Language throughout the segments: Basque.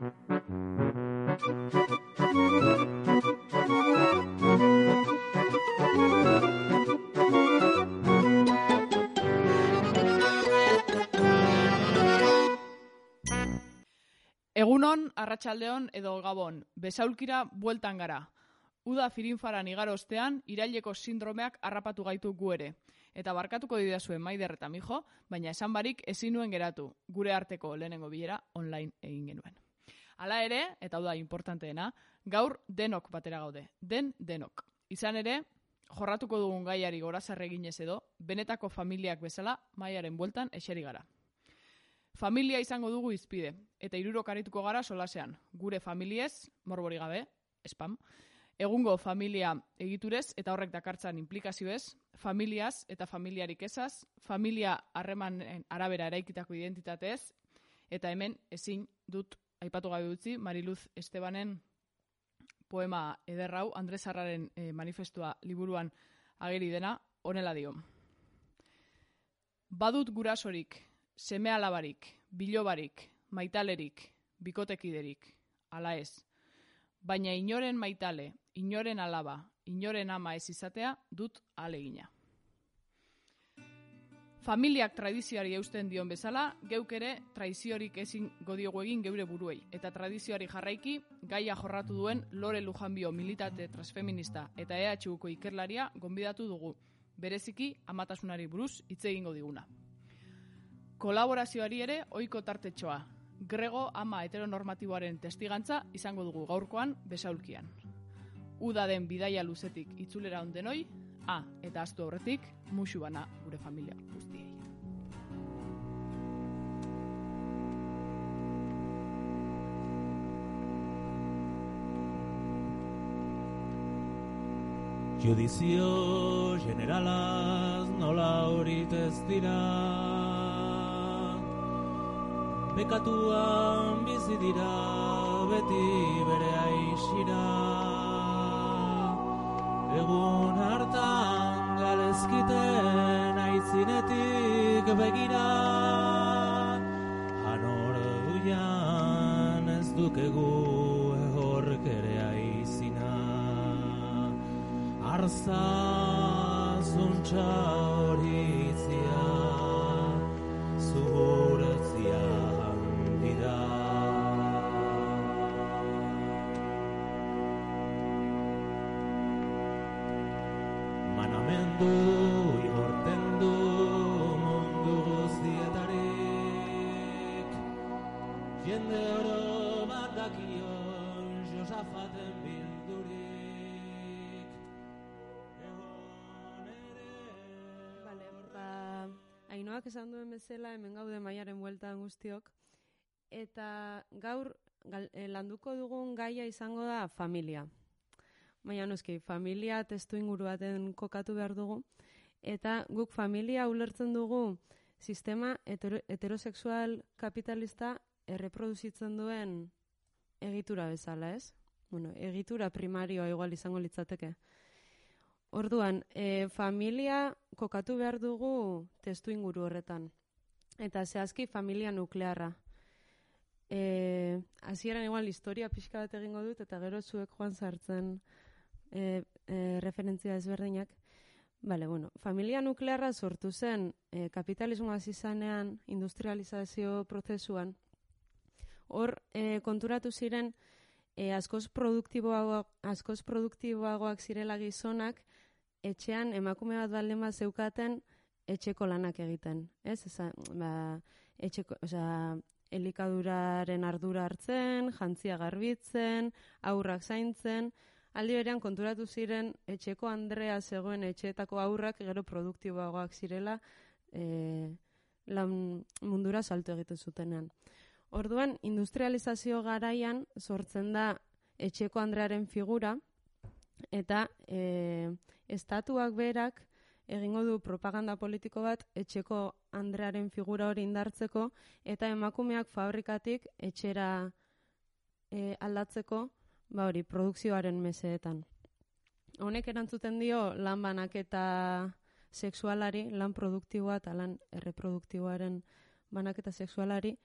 Egunon, arratsaldeon edo gabon, besaulkira bueltan gara. Uda firinfaran igaro ostean, iraileko sindromeak harrapatu gaitu gu ere. Eta barkatuko didazue maider eta mijo, baina esan barik ezin nuen geratu, gure arteko lehenengo bilera online egin genuen. Hala ere, eta hau da importanteena, gaur denok batera gaude, den denok. Izan ere, jorratuko dugun gaiari gorazarre eginez edo, benetako familiak bezala maiaren bueltan eseri gara. Familia izango dugu izpide, eta irurok arituko gara solasean. Gure familiez, morbori gabe, spam, egungo familia egiturez eta horrek dakartzan implikazioez, familiaz eta familiarik ezaz, familia harremanen arabera eraikitako identitatez, eta hemen ezin dut aipatu gabe utzi Mariluz Estebanen poema ederrau Andres Arraren eh, manifestua liburuan ageri dena honela dio. Badut gurasorik, seme alabarik, bilobarik, maitalerik, bikotekiderik, ala ez. Baina inoren maitale, inoren alaba, inoren ama ez izatea dut alegina. Familiak tradizioari eusten dion bezala, geuk ere tradiziorik ezin godiogu egin geure buruei. Eta tradizioari jarraiki, gaia jorratu duen Lore Lujanbio militate transfeminista eta EHUko ikerlaria gonbidatu dugu. Bereziki, amatasunari buruz hitz egingo diguna. Kolaborazioari ere ohiko tartetxoa. Grego ama heteronormatiboaren testigantza izango dugu gaurkoan besaulkian. Uda den bidaia luzetik itzulera ondenoi, a, eta astu horretik, musu bana gure familia guztiei. Judizio generalaz nola horit ez dira Bekatuan bizi dira beti bere aixira Egun hartan galezkiten aitzinetik begira Hanor duian ez dukegu ehork ere aizina Arza horitzia zuhurtzia Manamendu igorten du mundu guztietarik. Jende oro bat dakion Josafaten bildurik. Bale, ba, Ainoak esan duen bezala hemen gaude maiaren bueltan guztiok. Eta gaur gal, eh, landuko dugun gaia izango da familia. Baina noski, familia testu inguru baten kokatu behar dugu eta guk familia ulertzen dugu sistema hetero, heterosexual kapitalista erreproduzitzen duen egitura bezala, ez? Bueno, egitura primarioa igual izango litzateke. Orduan, e, familia kokatu behar dugu testu inguru horretan. Eta zehazki familia nuklearra. E, hasieran igual historia pixka bat egingo dut, eta gero zuek joan sartzen e, e, referentzia ezberdinak. Bale, bueno, familia nuklearra sortu zen e, kapitalismoa izanean industrializazio prozesuan. Hor e, konturatu ziren e, askoz produktiboagoak, askoz produktiboagoak zirela gizonak etxean emakume bat baldin bat zeukaten etxeko lanak egiten, ez? Eza, ba, etxeko, osea, elikaduraren ardura hartzen, jantzia garbitzen, aurrak zaintzen, aldi berean konturatu ziren etxeko Andrea zegoen etxeetako aurrak gero produktiboagoak zirela e, lan mundura salto egiten zutenean. Orduan, industrializazio garaian sortzen da etxeko Andrearen figura, eta e, estatuak berak egingo du propaganda politiko bat etxeko Andrearen figura hori indartzeko eta emakumeak fabrikatik etxera e, aldatzeko ba hori produkzioaren meseetan. Honek erantzuten dio lan banaketa sexualari, lan produktiboa eta lan erreproduktiboaren banaketa sexualari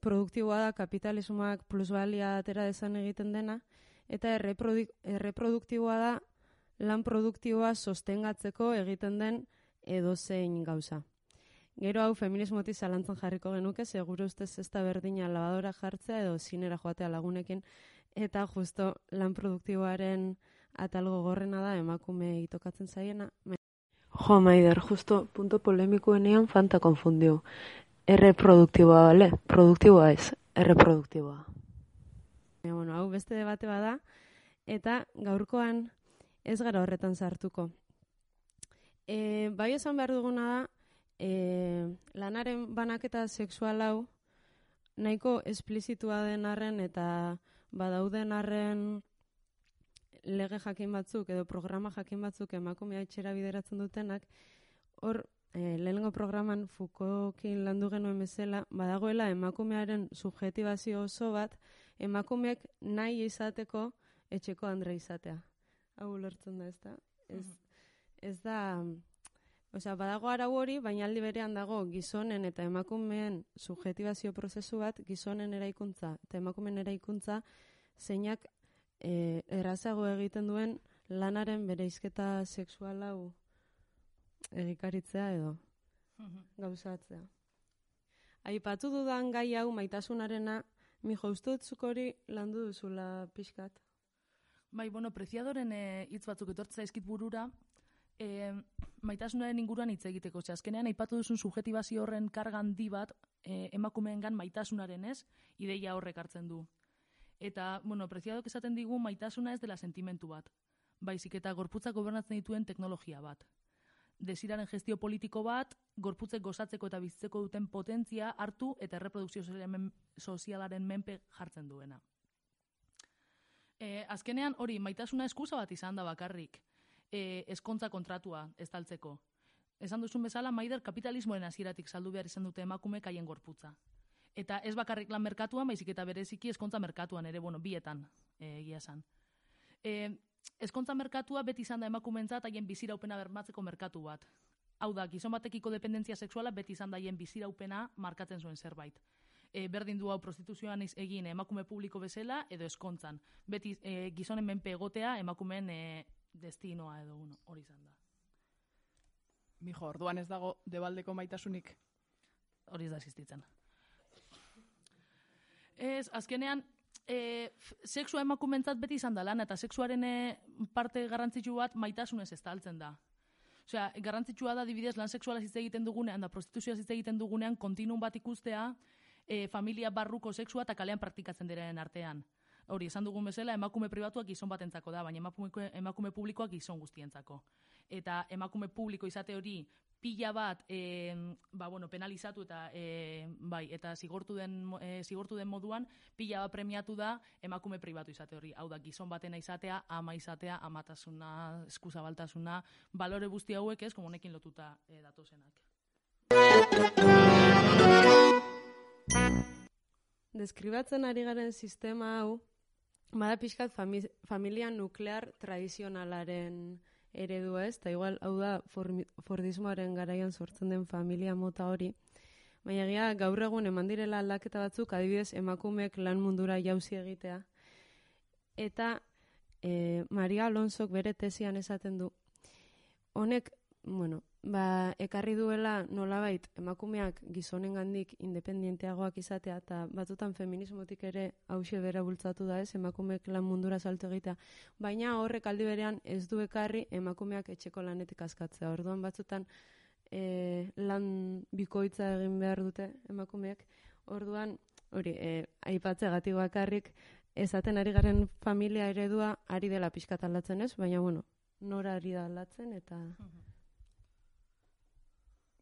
produktiboa da kapitalismoak plusbalia atera dezan egiten dena, eta erreprodik, erreproduktiboa da lan produktiboa sostengatzeko egiten den edozein gauza. Gero hau feminismoti zalantzan jarriko genuke, seguru ustez ez da berdina labadora jartzea edo zinera joatea lagunekin, eta justo lan produktiboaren atalgo gorrena da emakume itokatzen zaiena. Jo, Maider, justo punto polemikoenean fanta konfundio. Erreproduktiboa, bale? Produktiboa ez, erreproduktiboa. E, bueno, hau beste debate bada, eta gaurkoan ez gara horretan sartuko. E, bai esan behar duguna da, e, lanaren banaketa sexual hau nahiko esplizitua den arren eta badauden arren lege jakin batzuk edo programa jakin batzuk emakumea etxera bideratzen dutenak, hor e, lehenengo programan Foucaultin landu genuen bezala, badagoela emakumearen subjetibazio oso bat, emakumeek nahi izateko etxeko andre izatea. Hau ulertzen da, ez da? Ez, ez da, osea, badago arau hori, baina aldi berean dago gizonen eta emakumeen subjetibazio prozesu bat, gizonen eraikuntza eta emakumeen eraikuntza, zeinak e, errazago egiten duen lanaren bereizketa sexual hau egikaritzea edo gauzatzea. Aipatu dudan gai hau maitasunarena, mi jaustutzuk hori landu duzula pixkat. Bai, bueno, preziadoren eh, hitz batzuk etortza eskit burura, e, maitasunaren inguruan hitz egiteko. Ose, azkenean, aipatu duzun subjetibazio horren karga handi bat e, emakumeengan maitasunaren ez, ideia horrek hartzen du. Eta, bueno, preziadok esaten digu maitasuna ez dela sentimentu bat. Baizik eta gorputzak gobernatzen dituen teknologia bat. Desiraren gestio politiko bat, gorputzek gozatzeko eta bizitzeko duten potentzia hartu eta erreprodukzio sozialaren menpe jartzen duena. E, azkenean hori, maitasuna eskusa bat izan da bakarrik. E, eskontza kontratua estaltzeko. Esan duzun bezala, maider kapitalismoen hasieratik saldu behar izan dute emakume haien gorputza. Eta ez bakarrik lan merkatuan, baizik eta bereziki eskontza merkatuan ere, bueno, bietan e, egia esan. E, eskontza merkatua beti izan da emakumentzat haien biziraupena bermatzeko merkatu bat. Hau da, gizon batekiko dependentzia sexuala beti izan da haien biziraupena markatzen zuen zerbait. E, berdin du hau prostituzioan egin emakume publiko bezala edo eskontzan. Beti e, gizonen menpe egotea emakumeen destinoa edo bueno, hori izan da. Mijo, orduan ez dago debaldeko maitasunik. Hori ez da existitzen. Ez, azkenean, e, sexua emakumentzat beti izan da lan, eta sexuaren e, parte garrantzitsu bat maitasunez ez altzen da. Osea, garrantzitsua da dibidez lan sexuala hitz egiten dugunean, da prostituzioa hitz egiten dugunean, kontinun bat ikustea, e, familia barruko sexua eta kalean praktikatzen diren artean. Hori, esan dugun bezala, emakume pribatuak gizon batentzako da, baina emakume, emakume publikoak gizon guztientzako. Eta emakume publiko izate hori pila bat e, ba, bueno, penalizatu eta e, bai, eta zigortu den, e, zigortu den moduan pila bat premiatu da emakume pribatu izate hori. Hau da, gizon batena izatea, ama izatea, amatasuna, eskuzabaltasuna, balore guzti hauek ez, komunekin lotuta e, datozenak. Deskribatzen ari garen sistema hau, bada pixkat fami familia nuklear tradizionalaren eredua ez, eta igual hau da Fordismoaren garaian sortzen den familia mota hori. Baina egia gaur egun eman direla aldaketa batzuk, adibidez emakumeek lan mundura jauzi egitea. Eta e, Maria Alonsok bere tesian esaten du, honek, bueno, ba, ekarri duela nolabait emakumeak gizonengandik independienteagoak izatea eta batutan feminismotik ere hause bera bultzatu da ez? Emakumeek lan mundura salto egitea. Baina horrek aldi berean ez du ekarri emakumeak etxeko lanetik askatzea. Orduan batzutan e, lan bikoitza egin behar dute emakumeak orduan hori e, aipatzegatik bakarrik esaten ari garen familia eredua ari dela pixkat aldatzen ez? Baina bueno nora ari da aldatzen eta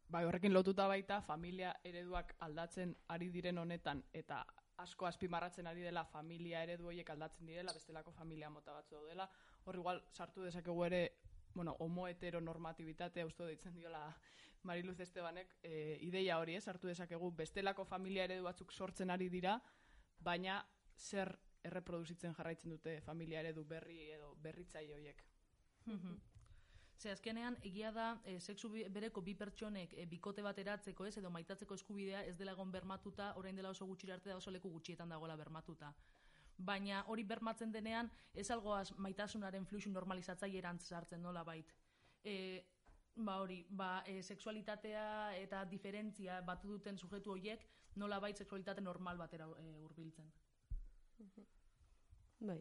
Bai, horrekin lotuta baita familia ereduak aldatzen ari diren honetan eta asko azpimarratzen ari dela familia eredu horiek aldatzen direla, bestelako familia mota batzu daudela. Hor igual sartu dezakegu ere, bueno, homo heteronormatibitatea usto deitzen diola Mariluz Estebanek, e, ideia hori, ez, sartu dezakegu bestelako familia eredu batzuk sortzen ari dira, baina zer erreproduzitzen jarraitzen dute familia eredu berri edo berritzaile horiek. Ze azkenean egia da e, sexu bereko bi pertsonek e, bikote bat eratzeko ez edo maitatzeko eskubidea ez dela egon bermatuta, orain dela oso gutxira arte da oso leku gutxietan dagoela bermatuta. Baina hori bermatzen denean ez algoaz maitasunaren fluxu normalizatzailerantz sartzen nola bait. E, ba hori, ba, e, sexualitatea eta diferentzia batu duten sujetu horiek nola bait sexualitate normal batera e, hurbiltzen. Bai.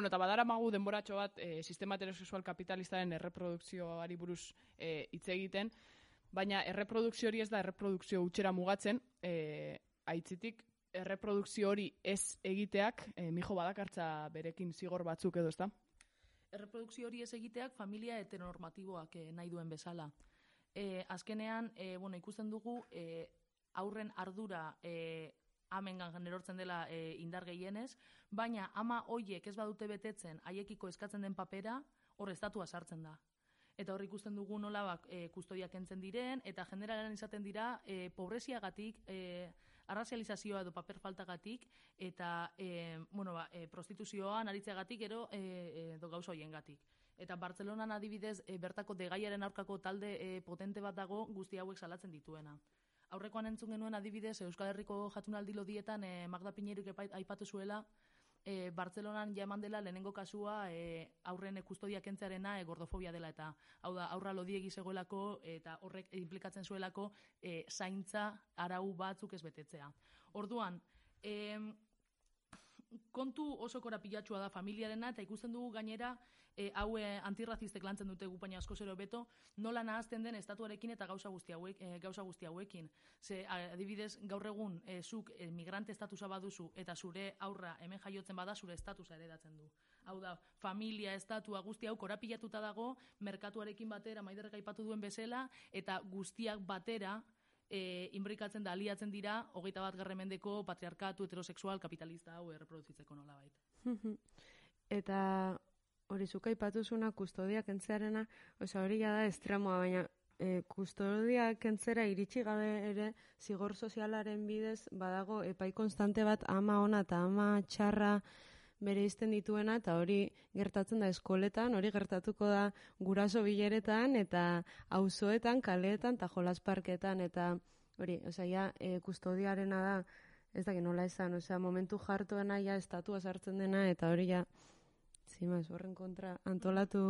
Bueno, eta badara magu denboratxo bat e, sistema heterosexual kapitalistaren erreprodukzioari buruz e, hitz egiten, baina erreprodukzio hori ez da erreprodukzio utxera mugatzen, e, aitzitik erreprodukzio hori ez egiteak, e, mijo badakartza berekin zigor batzuk edo, ezta? Erreprodukzio hori ez egiteak familia heteronormatiboak eh, nahi duen bezala. E, azkenean, e, bueno, ikusten dugu e, aurren ardura e, amengan erortzen dela e, indar gehienez, baina ama hoiek ez badute betetzen haiekiko eskatzen den papera, hor estatua sartzen da. Eta hor ikusten dugu nola bak, e, kustodiak kentzen diren, eta generalean izaten dira e, pobreziagatik, e, arrazializazioa edo paper faltagatik, eta e, bueno, ba, e, prostituzioan aritzeagatik ero e, e, edo gauza hoiengatik. Eta Bartzelonan adibidez e, bertako degaiaren aurkako talde e, potente bat dago guzti hauek salatzen dituena. Aurrekoan entzun genuen adibidez Euskal Herriko jatunaldi lodietan e, Magda epai- aipatu zuela e, Bartzelonan ja eman dela lehenengo kasua e, aurren e, kustodia kentzearena e, gordofobia dela eta hau da aurra lodiegi zegoelako eta horrek implikatzen zuelako e, zaintza arau batzuk ez betetzea. Orduan, em, kontu oso korapilatsua da familiarena eta ikusten dugu gainera e, hau e, antirrazistek lantzen dute gu baina asko zero beto, nola nahazten den estatuarekin eta gauza guzti, hauek, e, gauza guzti hauekin. Ze adibidez gaur egun e, zuk e, migrante estatusa baduzu eta zure aurra hemen jaiotzen bada zure estatusa eredatzen du. Hau da, familia, estatua, guzti hau korapilatuta dago, merkatuarekin batera, maiderrek aipatu duen bezala, eta guztiak batera e, inbrikatzen da, aliatzen dira, hogeita bat garremendeko patriarkatu heterosexual kapitalista hau erreproduzitzeko nola bait. Eta hori zuk aipatuzuna kustodia kentzearena, osea hori da estremoa, baina e, kustodia kentzera iritsi gabe ere zigor sozialaren bidez badago epai konstante bat ama ona eta ama txarra bere izten dituena eta hori gertatzen da eskoletan, hori gertatuko da guraso bileretan eta auzoetan, kaleetan eta jolasparketan eta hori, osea ja e, kustodiarena da ez dakit nola esan, osea momentu jartuena ja estatua sartzen dena eta hori ja zimaz horren kontra antolatu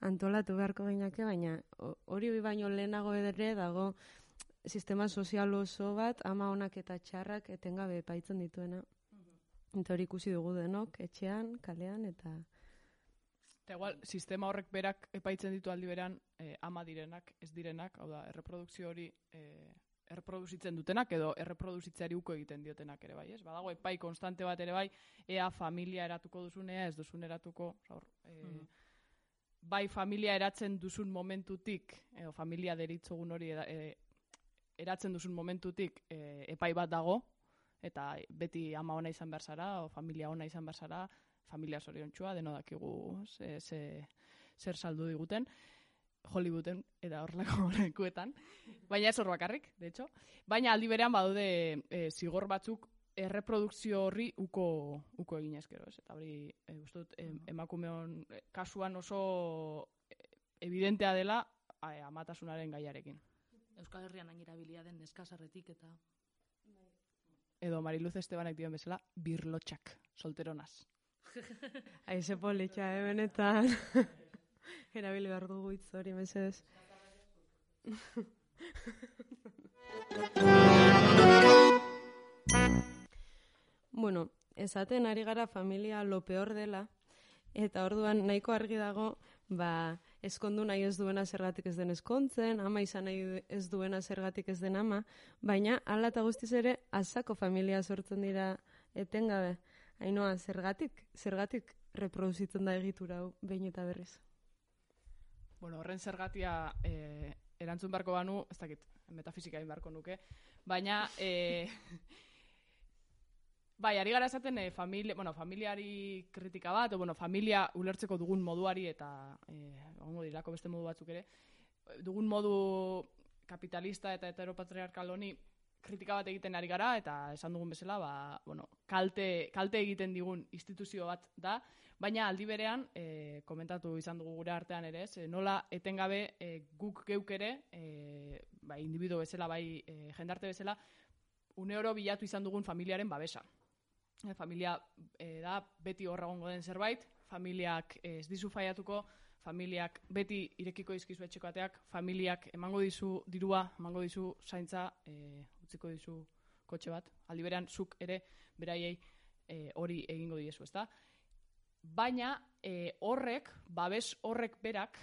antolatu beharko gainake, baina ho- hori baino lehenago ere dago sistema sozial oso bat ama onak eta txarrak etengabe epaitzen dituena. Eta hori ikusi dugu denok, etxean, kalean, eta... Eta igual, sistema horrek berak epaitzen ditu aldi beran eh, ama direnak, ez direnak, hau da, erreprodukzio hori eh, erreproduzitzen dutenak edo erreproduzitzeari uko egiten diotenak ere bai, ez? Badago epai konstante bat ere bai, ea familia eratuko duzun, ea ez duzun eratuko, osea, hor, eh, Mhm. bai familia eratzen duzun momentutik, edo familia deritzogun hori e, eratzen duzun momentutik e, epai bat dago, eta beti ama ona izan behar zara, o familia ona izan behar zara, familia zoriontsua, deno dakigu ze, ze, zer saldu diguten, Hollywooden eta horrelako lekuetan. Baina ez hor bakarrik, de hecho. Baina aldi berean badaude e, zigor batzuk erreprodukzio horri uko, uko egin ezkero, ez? Eta hori, e, uste dut, em, emakumeon e, kasuan oso evidentea dela a, amatasunaren gaiarekin. Euskal Herrian hain den neskasarretik eta Edo Mariluz Estebanek dioen bezala, birlotxak, solteronaz. Aize politxa, eh, benetan. Erabili behar dugu hitz hori, mesedez. bueno, esaten ari gara familia lo peor dela, eta orduan nahiko argi dago, ba, eskondu nahi ez duena zergatik ez den eskontzen, ama izan nahi ez duena zergatik ez den ama, baina hala eta guztiz ere azako familia sortzen dira etengabe. Ainoa, zergatik, zergatik reproduzitzen da egitura hau behin eta berriz. Bueno, horren zergatia e, erantzun beharko banu, ez dakit, metafizika beharko nuke, baina, e, bai, ari gara esaten e, familia, bueno, familiari kritika bat, o, bueno, familia ulertzeko dugun moduari eta, e, ongo dirako beste modu batzuk ere, dugun modu kapitalista eta heteropatriarkal honi kritika bat egiten ari gara, eta esan dugun bezala, ba, bueno, kalte, kalte egiten digun instituzio bat da, baina aldi berean, e, komentatu izan dugu gure artean ere, ez, nola etengabe e, guk geuk ere, e, bai, individu bezala, bai, e, jendarte bezala, une oro bilatu izan dugun familiaren babesa. E, familia e, da beti horra egongo den zerbait, familiak ez dizu faiatuko, familiak beti irekiko dizkizu etxeko ateak, familiak emango dizu dirua, emango dizu zaintza, e, utziko dizu kotxe bat, aldi berean zuk ere beraiei e, hori egingo diezu, ezta? Baina e, horrek, babes horrek berak,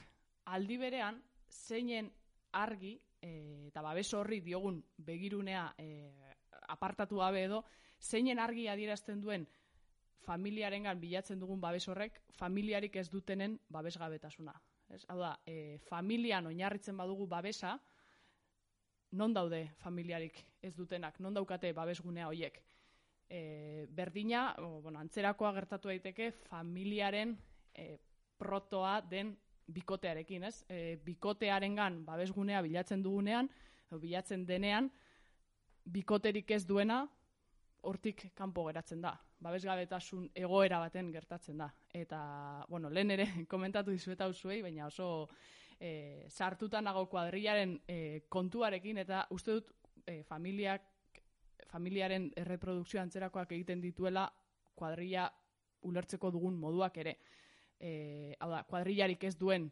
aldi berean zeinen argi e, eta babes horri diogun begirunea e, apartatu gabe edo, zeinen argi adierazten duen familiarengan bilatzen dugun babes horrek, familiarik ez dutenen babesgabetasuna. Ez? Hau da, e, familian oinarritzen badugu babesa, non daude familiarik ez dutenak, non daukate babesgunea hoiek. E, berdina, o, bueno, antzerakoa gertatu daiteke familiaren e, protoa den bikotearekin, ez? E, bikotearengan babesgunea bilatzen dugunean, edo bilatzen denean, bikoterik ez duena hortik kanpo geratzen da. Babesgabetasun egoera baten gertatzen da. Eta, bueno, lehen ere komentatu dizueta usuei, baina oso e, sartuta nago kuadrilaren e, kontuarekin, eta uste dut e, familiak, familiaren erreprodukzio antzerakoak egiten dituela kuadrilla ulertzeko dugun moduak ere. E, hau da, kuadrillarik ez duen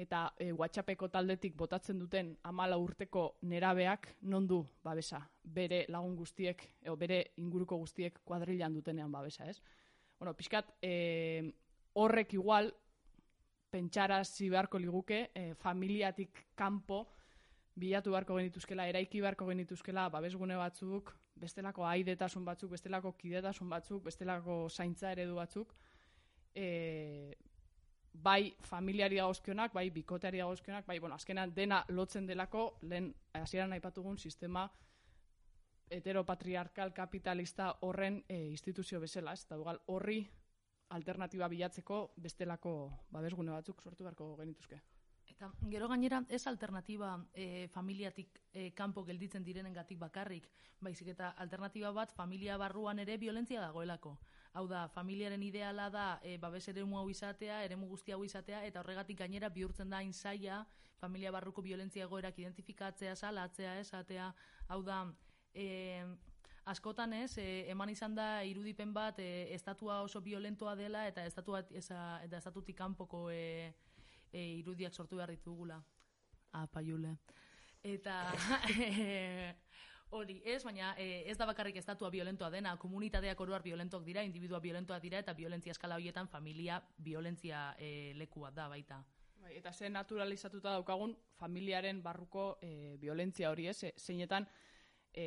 eta e, WhatsAppeko taldetik botatzen duten amala urteko nerabeak non du babesa, bere lagun guztiek, edo bere inguruko guztiek kuadrilan dutenean babesa, ez? Bueno, pixkat, e, horrek igual, pentsarazi beharko liguke, e, familiatik kanpo, bilatu beharko genituzkela, eraiki beharko genituzkela, babesgune batzuk, bestelako aidetasun batzuk, bestelako kidetasun batzuk, bestelako zaintza eredu batzuk, e, bai familiari dagozkionak, bai bikoteari dagozkionak, bai, bueno, azkenan dena lotzen delako, lehen hasieran aipatugun sistema heteropatriarkal kapitalista horren e, instituzio bezala, ez? Dugal, horri alternatiba bilatzeko bestelako babesgune batzuk sortu beharko genituzke. Eta gero gainera ez alternatiba e, familiatik e, kanpo gelditzen direnengatik bakarrik, baizik eta alternatiba bat familia barruan ere violentzia dagoelako. Hau da, familiaren ideala da e, babes eremu hau izatea, eremu guzti hau izatea, eta horregatik gainera bihurtzen da inzaia familia barruko violentzia goerak identifikatzea, salatzea, esatea, hau da, e, askotan ez, e, eman izan da irudipen bat e, estatua oso violentoa dela eta estatua esa, eta estatutik kanpoko e, e, irudiak sortu behar ditugula. Apa, Jule. Eta... e, Hori, ez, baina e, ez da bakarrik estatua violentoa dena, komunitateak oroar violentoak dira, individua violentoa dira, eta violentzia eskala horietan familia violentzia e, lekua da baita. Bai, eta ze naturalizatuta daukagun familiaren barruko e, violentzia hori, ez? Zeinetan, e,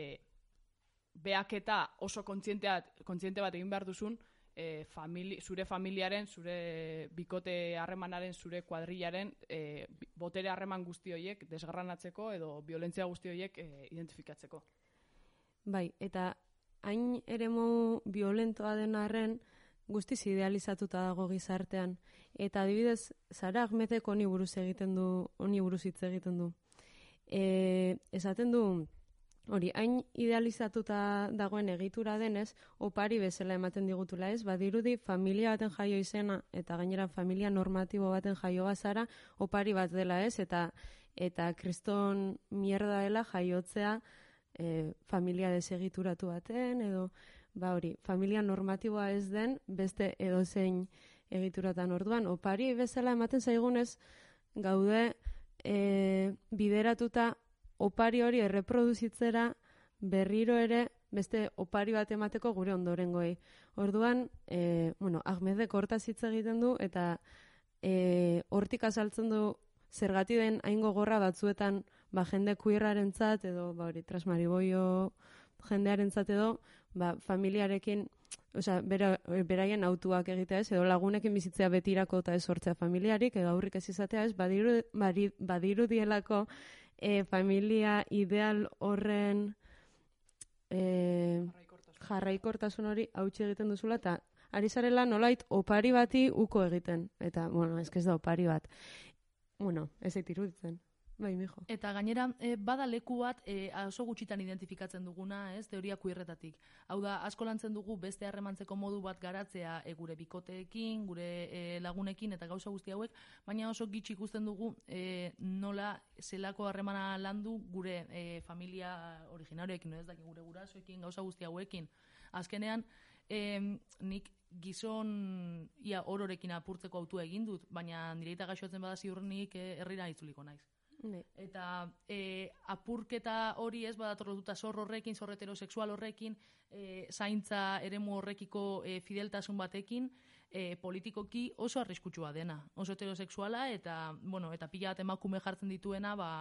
beaketa oso kontziente bat egin behar duzun, e, famili, zure familiaren, zure bikote harremanaren, zure kuadrilaren e, botere harreman guzti horiek desgarranatzeko edo violentzia guzti horiek e, identifikatzeko. Bai, eta hain eremu violentoa den arren guztiz idealizatuta dago gizartean. Eta adibidez, Zara Ahmetek honi buruz egiten du, honi buruz hitz egiten du. E, esaten du, Hori, hain idealizatuta dagoen egitura denez, opari bezala ematen digutula ez, badirudi familia baten jaio izena eta gainera familia normatibo baten jaio bazara, opari bat dela ez, eta eta kriston mierda dela jaiotzea e, familia desegituratu baten, edo, ba hori, familia normatiboa ez den, beste edozein egituratan orduan, opari bezala ematen zaigunez, gaude e, bideratuta opari hori erreproduzitzera berriro ere beste opari bat emateko gure ondorengoei. Orduan, e, bueno, Ahmedek hortaz hitz egiten du eta e, hortik azaltzen du zergati den aingo gorra batzuetan ba, jende kuirrarentzat edo ba, hori transmariboio jendearentzat edo ba, familiarekin Osea, bera, beraien autuak egitea ez, edo lagunekin bizitzea betirako eta ez sortzea familiarik, edo aurrik ez izatea ez, badiru, badiru dielako e, familia ideal horren e, jarraikortasun hori hautsi egiten duzula, eta ari zarela nolait opari bati uko egiten. Eta, bueno, ez da opari bat. Bueno, ez eit iruditzen. Bai, mijo. Eta gainera, e, bada leku bat e, oso gutxitan identifikatzen duguna, ez, teoria kuirretatik. Hau da, asko lantzen dugu beste harremantzeko modu bat garatzea e, gure bikoteekin, gure e, lagunekin eta gauza guzti hauek, baina oso gitxi ikusten dugu e, nola zelako harremana landu gure e, familia originarioekin, ez dakik gure gurasoekin, gauza guzti hauekin. Azkenean, e, nik gizon ia ororekin apurtzeko autua egin dut, baina nire eta gaixoatzen bada ziurrenik e, herrira itzuliko naiz. Bai. Eta e, apurketa hori ez badator lotuta zor horrekin, zor heterosexual horrekin, e, zaintza eremu horrekiko e, fideltasun batekin, e, politikoki oso arriskutsua dena. Oso heterosexuala eta, bueno, eta pila bat emakume jartzen dituena, ba,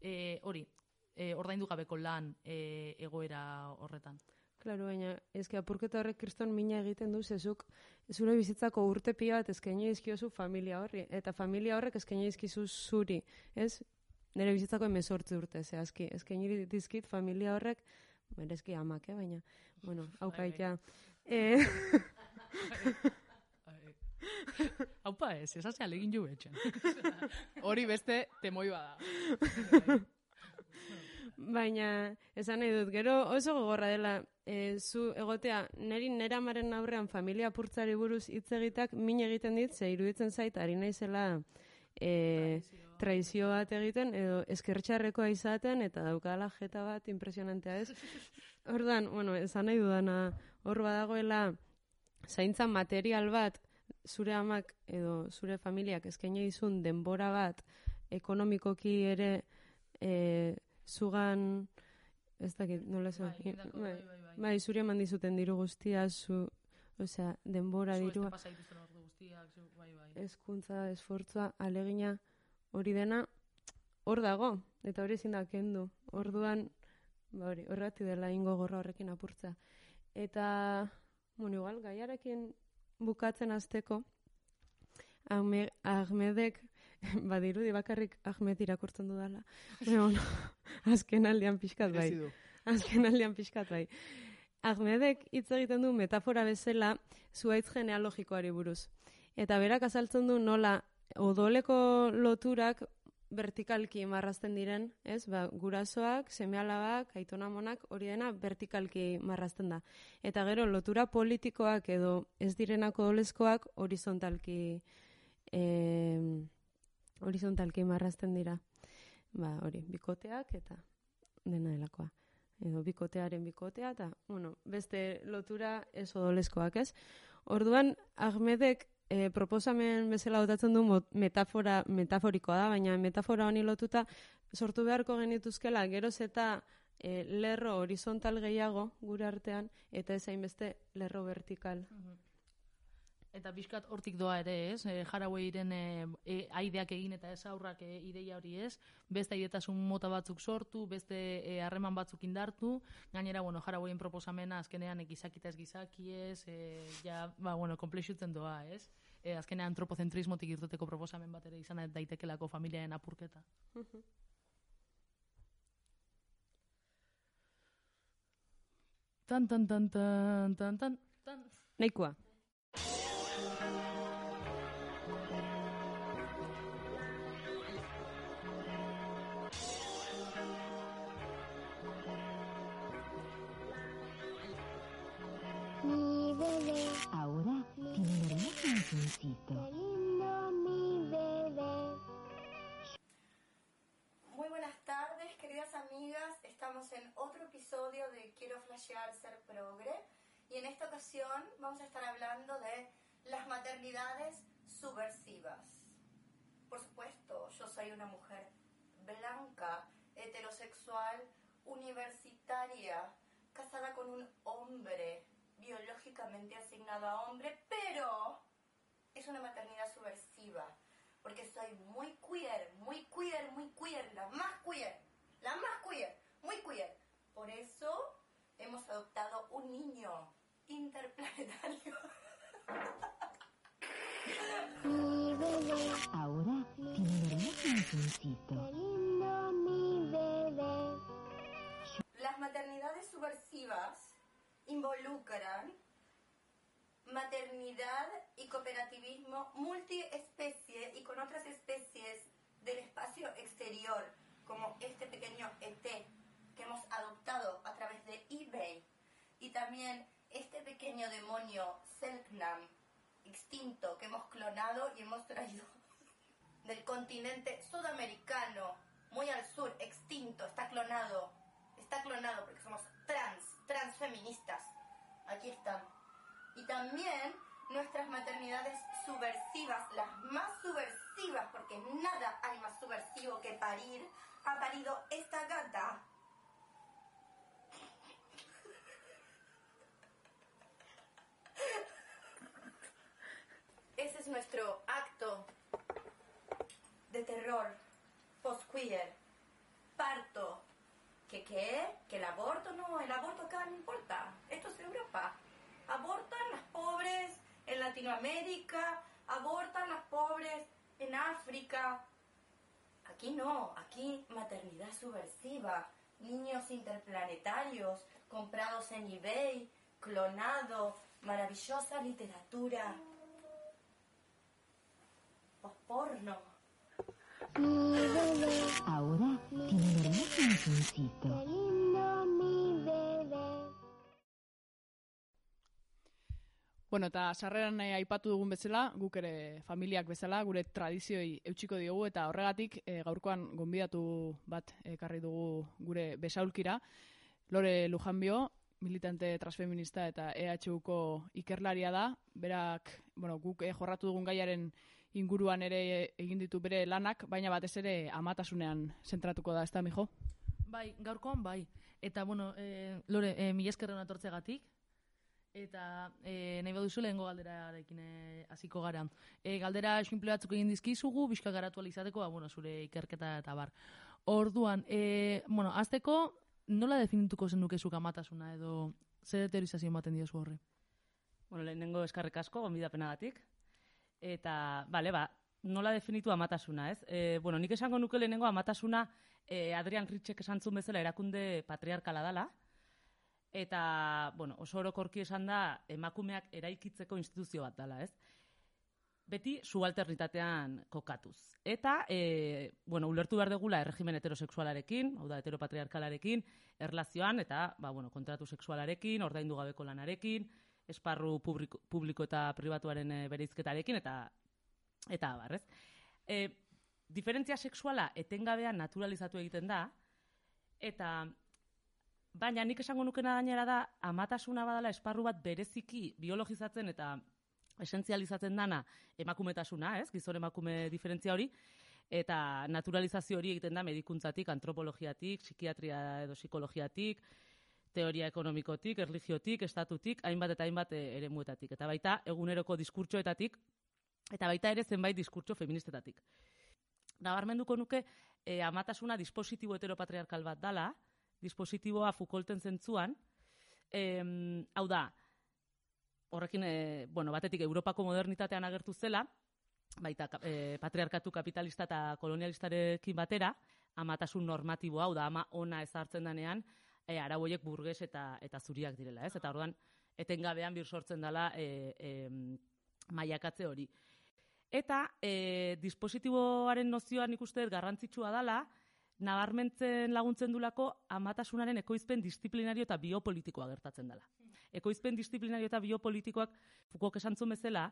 e, hori, e, ordaindu gabeko lan e, egoera horretan. Claro, baina eske apurketa horrek kriston mina egiten du zezuk zure bizitzako urte pila bat eskaini dizkiozu familia horri eta familia horrek eskaini dizkizu zuri, ez? Nere bizitzako emezortzi urte, zehazki. Eskaini dizkit familia horrek, berezki amak, eh? baina, bueno, hau bai. kaitea. Eh, Haupa ez, esazea legin jo betxen. Hori beste temoi bada. baina, esan nahi dut, gero oso gogorra dela, e, zu egotea, neri nera amaren aurrean familia apurtzari buruz hitz egitak min egiten dit, ze iruditzen zait, ari naizela e, traizio bat egiten, edo eskertxarrekoa izaten, eta daukala jeta bat impresionantea ez. Ordan, bueno, esan nahi dudana, hor badagoela zaintza material bat, zure amak edo zure familiak eskaini dizun denbora bat, ekonomikoki ere e, zugan, ez dakit, nola esan, Bai, hildako, bai, bai, bai. Bai, zuri eman dizuten diru guztia, zu, osea, denbora Zu dirua, guztiak, zu, bai, bai. hezkuntza, esfortzua, alegina, hori dena, hor dago, eta hori ezin da kendu. Orduan, ba hori, horregatik dela ingo gorra horrekin apurtza. Eta, bueno, igual, gaiarekin bukatzen azteko, Ahme, Ahmedek, badirudi bakarrik Ahmed irakurtzen dudala. Baina, bueno, azken aldean pixkat bai. Azken aldean pixkat bai. Ahmedek hitz egiten du metafora bezala zuaitz genealogikoari buruz. Eta berak azaltzen du nola odoleko loturak vertikalki marrazten diren, ez? Ba, gurasoak, semealabak, aitonamonak, hori dena vertikalki marrazten da. Eta gero lotura politikoak edo ez direnak odolezkoak horizontalki eh, horizontalki marrazten dira. Ba, hori, bikoteak eta dena delakoa. Edo bikotearen bikotea eta, bueno, beste lotura ez odolezkoak, ez? Orduan, Ahmedek e, proposamen bezala dotatzen du metafora, metaforikoa da, baina metafora honi lotuta sortu beharko genituzkela geroz eta e, lerro horizontal gehiago gure artean eta ez hainbeste lerro vertikal. Eta bizkat hortik doa ere, ez? E, Jaraueiren e, e, aideak egin eta ez aurrak e, ideia hori ez. Beste aidetasun mota batzuk sortu, beste e, harreman batzuk indartu. Gainera, bueno, Jarauein proposamena azkenean e, gizaki eta ez gizaki. E, ja, ba, bueno, komplexutzen doa, ez? E, azkenean antropozentrismotik irteteko proposamen bat ere izan daitekelako familiaen apurketa. Tan, tan, tan, tan, tan, tan, tan. Nahikoa. Ocasión vamos a estar hablando de las maternidades subversivas. Por supuesto, yo soy una mujer blanca, heterosexual, universitaria, casada con un hombre, biológicamente asignado a hombre, pero es una maternidad subversiva porque soy muy queer, muy queer, muy queer, la más queer, la más queer, muy queer. Por eso hemos adoptado un niño interplanetario. Mi bebé, Ahora tiene un hermoso rinconcito. qué lindo mi bebé. Las maternidades subversivas involucran maternidad y cooperativismo multiespecie y con otras especies del espacio exterior, como este pequeño ET que hemos adoptado a través de eBay y también este pequeño demonio Selknam extinto que hemos clonado y hemos traído del continente sudamericano, muy al sur, extinto, está clonado, está clonado porque somos trans, transfeministas. Aquí están. Y también nuestras maternidades subversivas, las más subversivas, porque nada hay más subversivo que parir, ha parido esta gata. Nuestro acto de terror post-queer. Parto. ¿Que qué? ¿Que el aborto? No, el aborto acá no importa. Esto es Europa. Abortan las pobres en Latinoamérica, abortan las pobres en África. Aquí no, aquí maternidad subversiva, niños interplanetarios comprados en eBay, clonado, maravillosa literatura. Bebé, Ahora tiene un hermoso bebé. Bueno, eta sarreran eh, aipatu dugun bezala, guk ere familiak bezala, gure tradizioi eutxiko diogu, eta horregatik eh, gaurkoan gonbidatu bat ekarri dugu gure besaulkira. Lore Lujanbio, militante transfeminista eta EHUko ikerlaria da, berak, bueno, guk eh, jorratu dugun gaiaren inguruan ere egin ditu bere lanak, baina batez ere amatasunean zentratuko da, ez da, mijo? Bai, gaurkoan bai. Eta, bueno, e, Lore, e, mila eskerren atortzegatik. Eta e, nahi baduzu lehengo galderarekin e, hasiko gara. E, galdera simple batzuk egin dizkizugu, bizka garatu izateko, ba, bueno, zure ikerketa eta bar. Orduan, e, bueno, azteko, nola definituko zenuke zuk amatasuna edo zer deteriorizazio ematen diozu horre? Bueno, lehenengo eskarrek asko, gonbidapenagatik. Eta, bale, ba, nola definitu amatasuna, ez? E, bueno, nik esango nuke lehenengo amatasuna e, Adrian Ritchek esan zuen bezala erakunde patriarkala dala. Eta, bueno, oso orokorki esan da emakumeak eraikitzeko instituzio bat dala, ez? Beti subalternitatean kokatuz. Eta, e, bueno, ulertu behar degula erregimen heterosexualarekin, hau da, heteropatriarkalarekin, erlazioan, eta, ba, bueno, kontratu sexualarekin, ordaindu gabeko lanarekin, esparru publiko, publiko eta pribatuaren e, bereizketarekin, eta, eta abar, ez? E, diferentzia sexuala etengabean naturalizatu egiten da, eta baina nik esango nukena gainera da, amatasuna badala esparru bat bereziki biologizatzen eta esentzializatzen dana emakumetasuna, ez? Gizon emakume diferentzia hori, eta naturalizazio hori egiten da medikuntzatik, antropologiatik, psikiatria edo psikologiatik, teoria ekonomikotik, erligiotik, estatutik, hainbat eta hainbat eh, eremuetatik. Eta baita eguneroko diskurtsoetatik, eta baita ere zenbait diskurtso feministetatik. Nabarmenduko nuke eh, amatasuna dispositibo heteropatriarkal bat dala, dispositiboa Foucaulten zentzuan, em, hau da, horrekin, e, bueno, batetik Europako modernitatean agertu zela, baita e, patriarkatu kapitalista eta kolonialistarekin batera, amatasun normatibo hau da, ama ona ezartzen danean, e, arauoiek burges eta eta zuriak direla, ez? Eta orduan etengabean bir sortzen dela e, e, maiakatze hori. Eta e, dispositiboaren nozioan ikuste dut garrantzitsua dela, nabarmentzen laguntzen dulako amatasunaren ekoizpen disiplinario eta biopolitikoa gertatzen dela. Ekoizpen disiplinario eta biopolitikoak Foucault esan zuen bezala,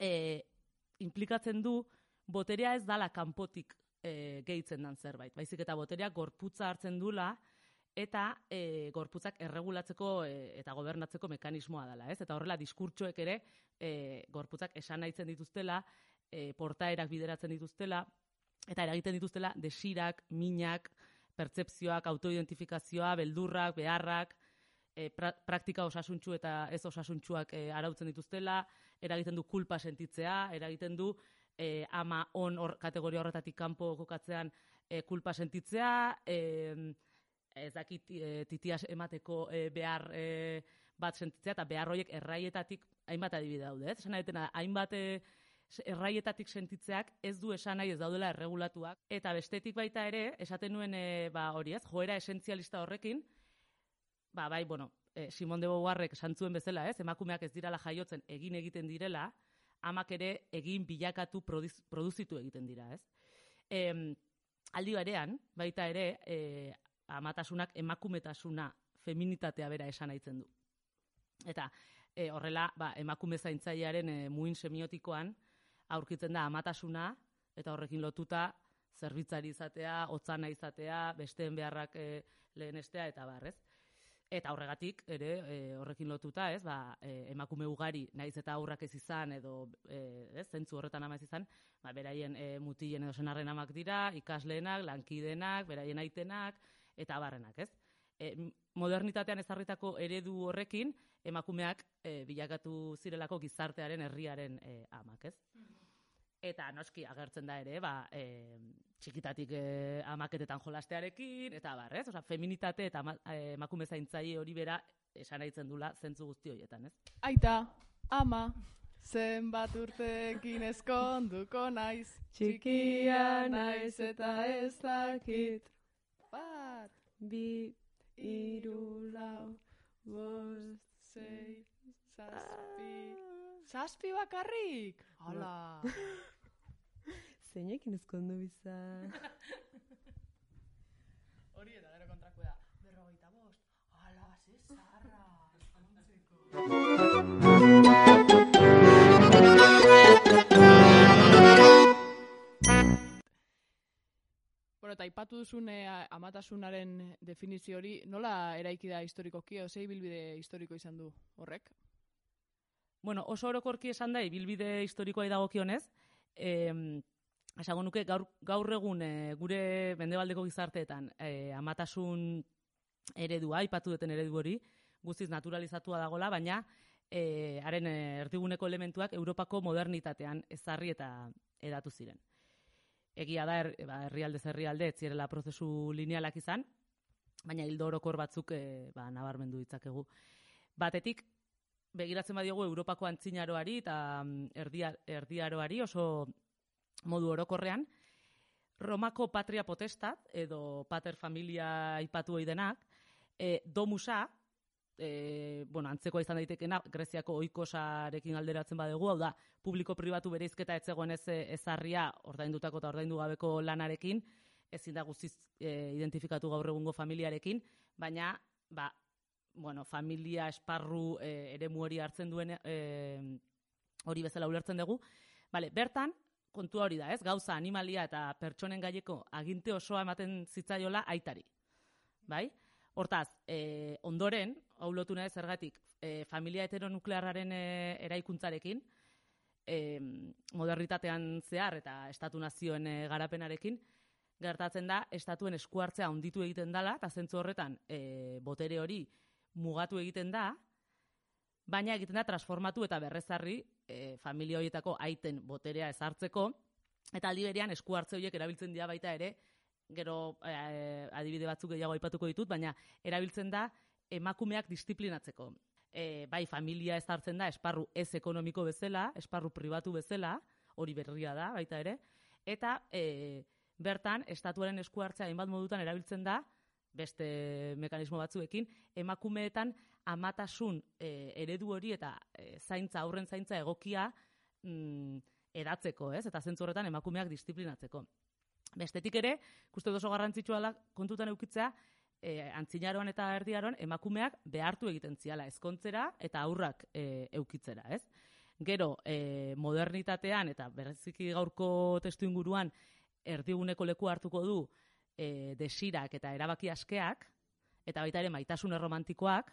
e, implikatzen du boterea ez dala kanpotik e, gehitzen dan zerbait. Baizik eta boterea gorputza hartzen dula eta e, gorputzak erregulatzeko e, eta gobernatzeko mekanismoa dela, ez? Eta horrela diskurtsoek ere e, gorputzak esan nahitzen dituztela, e, portaerak bideratzen dituztela, eta eragiten dituztela desirak, minak, pertzepzioak, autoidentifikazioa, beldurrak, beharrak, e, pra, praktika osasuntxu eta ez osasuntxuak e, arautzen dituztela, eragiten du kulpa sentitzea, eragiten du e, ama on hor, kategoria horretatik kanpo kokatzean e, kulpa sentitzea, e, ez dakit e, titias emateko e, behar e, bat sentitzea, eta behar horiek erraietatik hainbat adibide daude, ez? Esan da, hainbat e, erraietatik sentitzeak ez du esan nahi ez daudela erregulatuak. Eta bestetik baita ere, esaten nuen e, ba, hori ez, joera esentzialista horrekin, ba, bai, bueno, e, Simon de Beauvoirrek esan zuen bezala, ez, emakumeak ez dirala jaiotzen egin egiten direla, amak ere egin bilakatu produz, produzitu egiten dira, ez. E, aldi berean, baita ere, e, amatasunak emakumetasuna, feminitatea bera esan aitzen du. Eta e, horrela, ba, emakume zaintzailearen e, muin semiotikoan aurkitzen da amatasuna, eta horrekin lotuta zerbitzari izatea, otzana izatea, besteen beharrak e, lehenestea, eta barrez. Eta horregatik, ere, e, horrekin lotuta, ez, ba, e, emakume ugari, naiz eta aurrak ez izan, edo, e, ez, zentzu horretan ama ez izan, ba, beraien e, mutilen edo senarren amak dira, ikasleenak, lankidenak, beraien aitenak, eta barrenak, ez? E, modernitatean ezarritako eredu horrekin, emakumeak e, bilakatu zirelako gizartearen herriaren e, amak, ez? Eta noski agertzen da ere, ba, e, txikitatik e, amaketetan jolastearekin, eta bar, ez? Osa, feminitate eta e, emakume zaintzaile hori bera esan aitzen dula zentzu guzti horietan, ez? Aita, ama, zenbat urtekin ezkonduko naiz, txikia naiz eta ez dakit. Bi, iru, lau, bost, sei, zazpi, zazpi bakarrik? Hala. zeinekin ezkondu biza. Hori eta gero kontrako da. Berrogeita bost. Ala, ze zarra. Bueno, eta aipatu duzun eh, amatasunaren definizio hori, nola eraiki da historikoki, o zei bilbide historiko izan du horrek? Bueno, oso orokorki esan da, ibilbide historikoa dagokionez, eh, esango nuke gaur, gaur egun eh, gure mendebaldeko gizarteetan eh, amatasun eredua, aipatu duten eredu hori, guztiz naturalizatua dagola, baina eh, haren erdiguneko elementuak Europako modernitatean ezarri eta edatu ziren. Egia da, er, ba, herrialde herrialde ez zirela prozesu linealak izan, baina hildo orokor batzuk eh, ba, nabarmendu ditzakegu. Batetik, begiratzen badiogu Europako antzinaroari eta mm, erdia, erdiaroari oso modu orokorrean, Romako patria potestat, edo pater familia aipatu ohi denak, e, domusa, e, bueno, antzekoa izan daitekena, Greziako oikosarekin alderatzen badegu, hau da, publiko-pribatu bereizketa etzegoen ez ezarria ordaindutako eta ordaindu gabeko lanarekin, ezin da guztiz e, identifikatu gaur egungo familiarekin, baina, ba, bueno, familia esparru e, eremu hori hartzen duen e, hori bezala ulertzen dugu. Vale, bertan, kontua hori da, ez? Gauza, animalia eta pertsonen gaileko aginte osoa ematen zitzaiola aitari. Bai? Hortaz, e, ondoren, hau lotu nahi zergatik, e, familia heteronuklearraren e, eraikuntzarekin, e, modernitatean zehar eta estatu nazioen e, garapenarekin, gertatzen da, estatuen eskuartzea onditu egiten dala, eta zentzu horretan e, botere hori mugatu egiten da, baina egiten da transformatu eta berrezarri e, familia horietako aiten boterea ezartzeko, eta aldi berean esku hartze horiek erabiltzen dira baita ere, gero e, adibide batzuk gehiago aipatuko ditut, baina erabiltzen da emakumeak disiplinatzeko. E, bai, familia ezartzen da esparru ez ekonomiko bezala, esparru pribatu bezala, hori berria da baita ere, eta e, bertan estatuaren esku hartzea hainbat modutan erabiltzen da, beste mekanismo batzuekin, emakumeetan amatasun e, eredu hori eta e, zaintza, aurren zaintza egokia mm, edatzeko, ez? Eta zentzu horretan emakumeak disiplinatzeko. Bestetik ere, uste oso garrantzitsua da kontutan eukitzea, e, antzinaroan eta erdiaroan emakumeak behartu egiten ziala ezkontzera eta aurrak e, eukitzera, ez? Gero, e, modernitatean eta bereziki gaurko testu inguruan erdiguneko leku hartuko du e, desirak eta erabaki askeak, eta baita ere maitasun erromantikoak,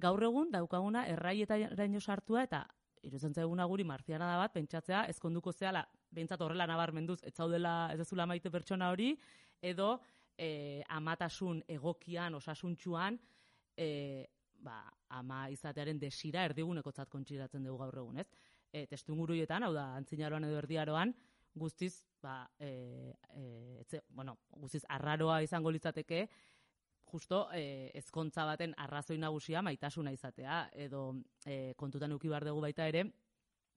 gaur egun daukaguna erraietaraino sartua eta iruzen zaiguna guri marziana da bat, pentsatzea, ezkonduko zehala, behintzat horrela nabarmenduz, ez zaudela ez dezula maite pertsona hori, edo e, amatasun egokian, osasuntxuan, e, ba, ama izatearen desira erdigunekotzat kontsideratzen dugu gaur egun, ez? E, testu inguruietan, hau da, antzinaroan edo erdiaroan, guztiz, ba, e, e, etze, bueno, guztiz arraroa izango litzateke, justo e, ezkontza baten arrazoi nagusia maitasuna izatea, edo e, kontutan uki behar dugu baita ere,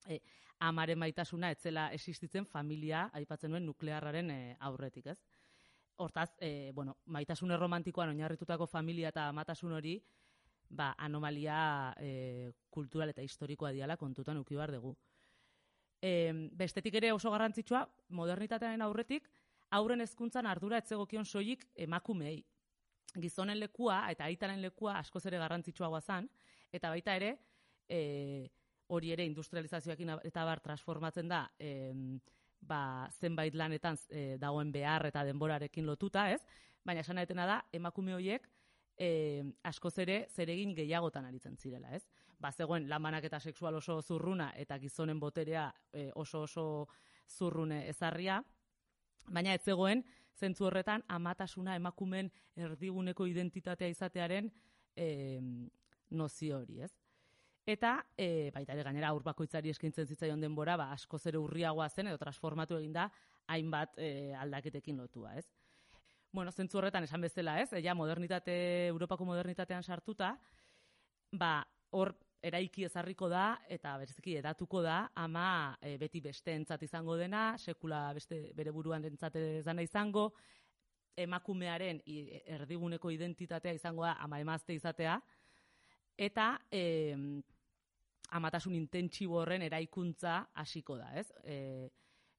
e, amaren maitasuna etzela existitzen familia, aipatzen duen nuklearraren e, aurretik, ez? Hortaz, e, bueno, maitasun erromantikoan oinarritutako familia eta amatasun hori, ba, anomalia e, kultural eta historikoa diala kontutan uki behar dugu. E, bestetik ere oso garrantzitsua, modernitatearen aurretik, aurren hezkuntzan ardura etzegokion soilik emakumeei. Gizonen lekua eta aitaren lekua askoz ere garrantzitsuagoa zan, eta baita ere, e, hori ere industrializazioakin eta bar transformatzen da, em, ba, zenbait lanetan e, dagoen behar eta denborarekin lotuta, ez? Baina esan etena da, emakume horiek e, askoz ere zeregin gehiagotan aritzen zirela, ez? Ba, zegoen lamanak eta sexual oso zurruna eta gizonen boterea e, oso oso zurrune ezarria, baina ez zegoen zentzu horretan amatasuna emakumen erdiguneko identitatea izatearen e, nozio hori, ez? Eta e, baita ere gainera aur bakoitzari eskaintzen zitzaion denbora, ba askoz ere urriagoa zen edo transformatu eginda hainbat e, aldaketekin lotua, ez? Bueno, zentzu horretan esan bezala, ez? Ja modernitate Europako modernitatean sartuta, ba hor eraiki ezarriko da eta bereziki edatuko da ama e, beti besteentzat izango dena, sekula beste bere buruan entzat ez dana izango, emakumearen erdiguneko identitatea izango da ama emazte izatea, eta e, amatasun intentsibo horren eraikuntza hasiko da, ez? E,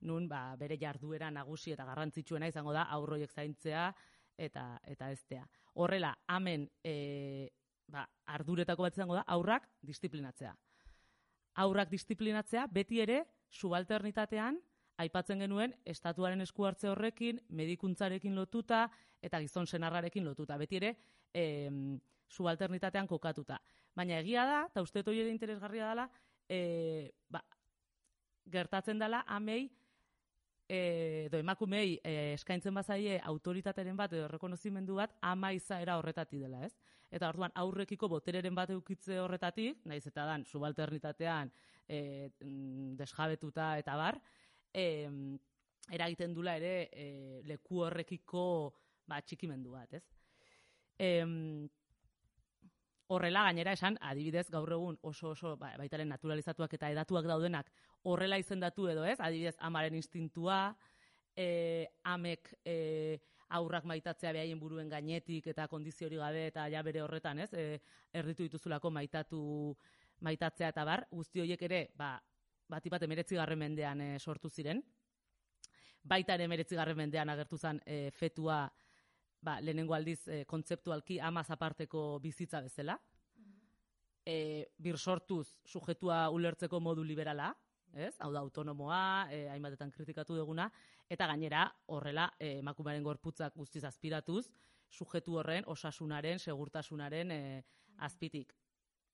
nun ba, bere jarduera nagusi eta garrantzitsuena izango da aurroiek zaintzea eta eta eztea. Horrela, hemen e, ba, arduretako bat izango da aurrak disiplinatzea. Aurrak disiplinatzea beti ere subalternitatean aipatzen genuen estatuaren esku hartze horrekin, medikuntzarekin lotuta eta gizon senarrarekin lotuta. Beti ere em, subalternitatean kokatuta. Baina egia da, eta uste hori ere interesgarria dela, e, ba, gertatzen dela amei e, edo emakumei e, eskaintzen bazaie autoritateren bat edo rekonozimendu bat ama izaera horretatik dela, ez? Eta orduan aurrekiko botereren bat eukitze horretatik, naiz eta dan subalternitatean e, desjabetuta eta bar, e, eragiten dula ere e, leku horrekiko ba, txikimendu bat, ez? Em, horrela gainera esan, adibidez, gaur egun oso oso ba, baitaren naturalizatuak eta edatuak daudenak horrela izendatu edo ez, adibidez, amaren instintua, e, amek e, aurrak maitatzea behaien buruen gainetik eta kondizio hori gabe eta ja bere horretan, ez, e, erditu dituzulako maitatu maitatzea eta bar, guzti horiek ere, ba, bat bat emeretzi garren mendean e, sortu ziren, baita ere emeretzi garren mendean agertu zen e, fetua, ba, lehenengo aldiz e, kontzeptualki amaz aparteko bizitza bezala, e, bir sortuz sujetua ulertzeko modu liberala, ez? Hau da autonomoa, e, hainbatetan kritikatu duguna, eta gainera horrela emakumearen gorputzak guztiz aspiratuz, sujetu horren osasunaren, segurtasunaren e, azpitik.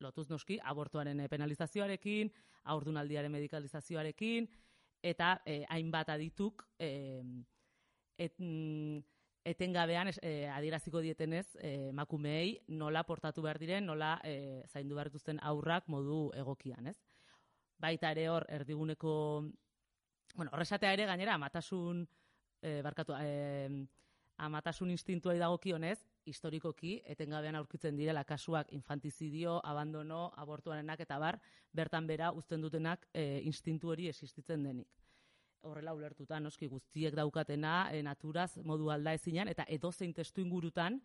Lotuz noski, abortuaren penalizazioarekin, aurdunaldiaren medikalizazioarekin, eta e, hainbat adituk e, et, mm, etengabean e, adieraziko dietenez e, emakumeei nola portatu behar diren, nola e, zaindu behar dituzten aurrak modu egokian, ez? Baita ere hor erdiguneko bueno, horresatea ere gainera amatasun e, barkatu, e, amatasun instintuai dagokionez, historikoki etengabean aurkitzen direla kasuak infantizidio, abandono, abortuarenak eta bar, bertan bera uzten dutenak e, instintu hori existitzen denik horrela ulertuta, noski guztiek daukatena, e, naturaz modu alda ezinan, eta edozein testu ingurutan,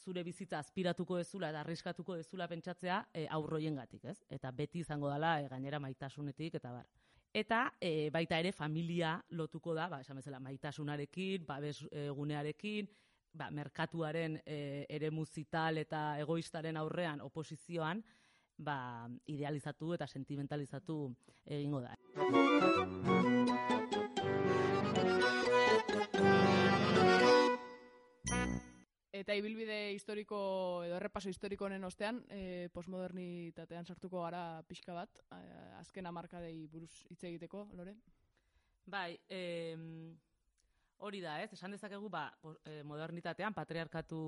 zure bizitza aspiratuko dezula eta arriskatuko dezula pentsatzea e, aurroiengatik, ez? Eta beti izango dela e, gainera maitasunetik eta bar. Eta e, baita ere familia lotuko da, ba, esan bezala, maitasunarekin, babes e, gunearekin, ba, merkatuaren e, ere musital eta egoistaren aurrean oposizioan, ba, idealizatu eta sentimentalizatu egingo da. Eta ibilbide historiko edo errepaso historiko honen ostean, e, postmodernitatean sartuko gara pixka bat, eh, azken hamarkadei buruz hitz egiteko, Lore? Bai, em, hori da, ez? Esan dezakegu, ba, eh, modernitatean, patriarkatu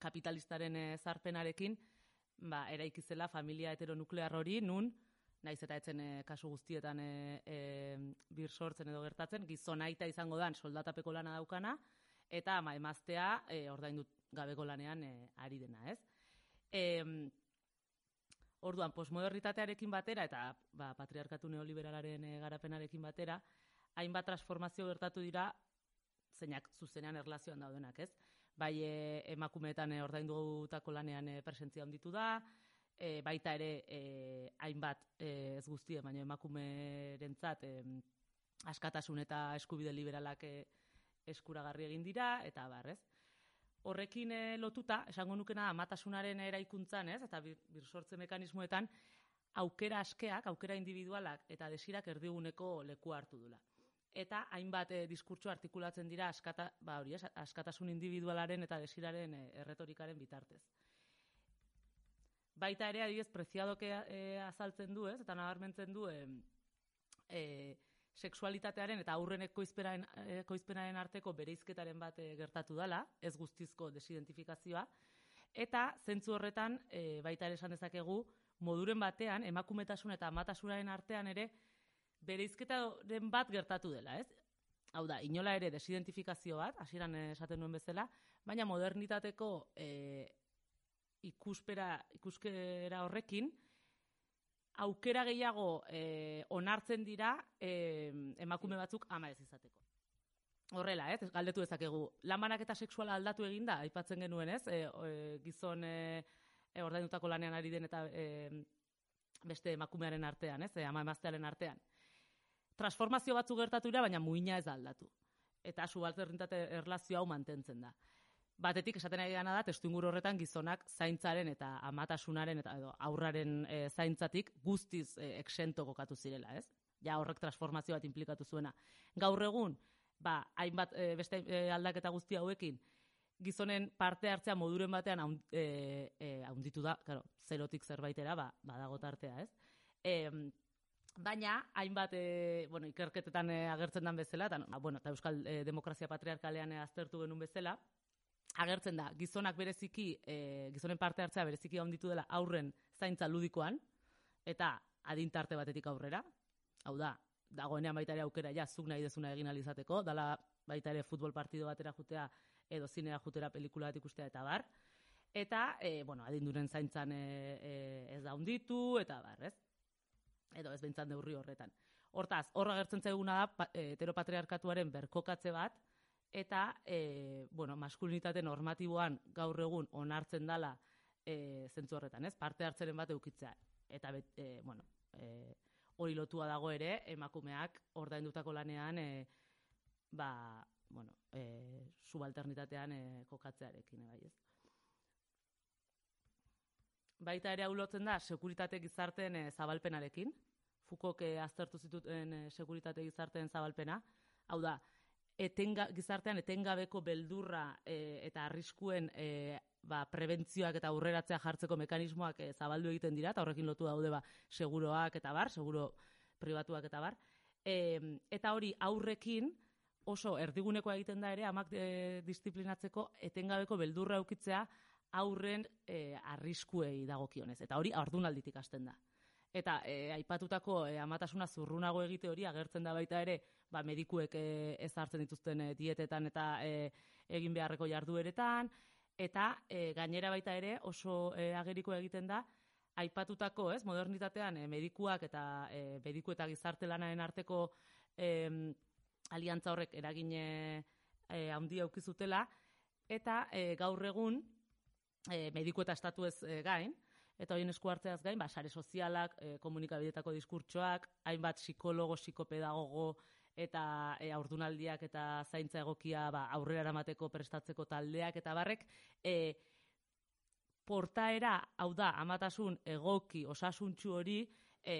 kapitalistaren zarpenarekin, ba, eraiki zela familia heteronuklear hori, nun, naiz eta etzen eh, kasu guztietan e, e, bir sortzen edo gertatzen, gizon aita izango dan soldatapeko lana daukana, eta ama emaztea e, ordaindu gabeko lanean e, ari dena, ez? Em, Orduan, postmodernitatearekin batera eta ba, patriarkatu neoliberalaren e, garapenarekin batera, hainbat transformazio gertatu dira zeinak zuzenean erlazioan daudenak, ez? Bai e, emakumeetan e, ordaindutako lanean e, presentzia handitu da, e, baita ere e, hainbat e, ez guztie, baina emakumerentzat e, askatasun eta eskubide liberalak e, eskuragarri egin dira, eta bar, ez? Horrekin eh, lotuta, esango nukena amatasunaren eraikuntzan, ez? Eta bir, birsortze mekanismoetan, aukera askeak, aukera individualak eta desirak erdiguneko leku hartu dula. Eta hainbat e, diskurtso artikulatzen dira askata, ba, hori, ez, askatasun individualaren eta desiraren e, erretorikaren bitartez. Baita ere, adibidez, preziadoke e, azaltzen du, ez? Eta nabarmentzen du, e, e, sexualitatearen eta aurren ekoizpenaren, arteko bereizketaren bat e, gertatu dala, ez guztizko desidentifikazioa, eta zentzu horretan, e, baita ere esan dezakegu, moduren batean, emakumetasun eta amatasunaren artean ere, bereizketaren bat gertatu dela, ez? Hau da, inola ere desidentifikazio bat, hasieran esaten nuen bezala, baina modernitateko e, ikuspera, ikuskera horrekin, aukera gehiago e, onartzen dira e, emakume batzuk ama ez izateko. Horrela, ez? Galdetu dezakegu. Lanbanak eta sexuala aldatu egin da, aipatzen genuen, ez? E, e, gizon e, ordaindutako lanean ari den eta e, beste emakumearen artean, ez? E, ama emaztearen artean transformazio batzu gertatu dira, baina muina ez da aldatu. Eta subalternitate erlazio hau mantentzen da. Batetik esaten ari dana da, testu inguru horretan gizonak zaintzaren eta amatasunaren eta edo, aurraren e, zaintzatik guztiz e, exento kokatu zirela, ez? Ja horrek transformazio bat implikatu zuena. Gaur egun, ba, hainbat e, beste e, aldaketa guzti hauekin, gizonen parte hartzea moduren batean haund, e, e, haunditu da, claro, zerotik zerbaitera, ba, badago tartea, ez? E, Baina, hainbat, e, bueno, ikerketetan e, agertzen den bezala, eta, ah, bueno, eta Euskal e, Demokrazia Patriarkalean e, aztertu genuen bezala, agertzen da, gizonak bereziki, e, gizonen parte hartzea bereziki onditu dela aurren zaintza ludikoan, eta adintarte batetik aurrera, hau da, dagoenean baita ere aukera, ja, zuk nahi dezuna egin alizateko, dala baita ere futbol partido batera jutea, edo zinera jutera pelikula bat ikustea, eta bar, eta, e, bueno, adinduren zaintzan e, e, ez da onditu, eta bar, ez? edo ez behintzat neurri horretan. Hortaz, horra gertzen zaiguna da heteropatriarkatuaren berkokatze bat, eta, e, bueno, maskulinitate normatiboan gaur egun onartzen dala e, zentzu horretan, ez? Parte hartzeren bat eukitzea. Eta, bet, e, bueno, e, hori lotua dago ere, emakumeak ordaindutako lanean, e, ba, bueno, e, subalternitatean e, kokatzearekin, bai ez? baita ere hau lotzen da sekuritate gizarteen e, zabalpenarekin. Fukok e, aztertu zituten e, sekuritate gizarteen zabalpena. Hau da, etenga, gizartean etengabeko beldurra e, eta arriskuen e, ba, prebentzioak eta aurreratzea jartzeko mekanismoak e, zabaldu egiten dira, eta horrekin lotu daude ba, seguroak eta bar, seguro pribatuak eta bar. E, eta hori aurrekin, oso erdiguneko egiten da ere, amak e, disiplinatzeko etengabeko beldurra eukitzea, aurren e, arriskuei dagokionez. Eta hori ardunalditik hasten da. Eta e, aipatutako e, amatasuna zurrunago egite hori agertzen da baita ere, ba, medikuek e, ez hartzen dituzten e, dietetan eta e, egin beharreko jardueretan, eta e, gainera baita ere oso e, ageriko egiten da, aipatutako, ez, modernitatean e, medikuak eta e, mediku eta gizarte lanaren arteko e, aliantza horrek eragine e, handia aukizutela, eta e, gaur egun, e, mediku eta estatu ez e, gain, eta horien esku hartzeaz gain, ba, sare sozialak, e, komunikabidetako diskurtsoak, hainbat psikologo, psikopedagogo, eta e, aurdunaldiak eta zaintza egokia ba, aurrera eramateko prestatzeko taldeak, eta barrek, e, portaera, hau da, amatasun egoki, osasuntxu hori, e,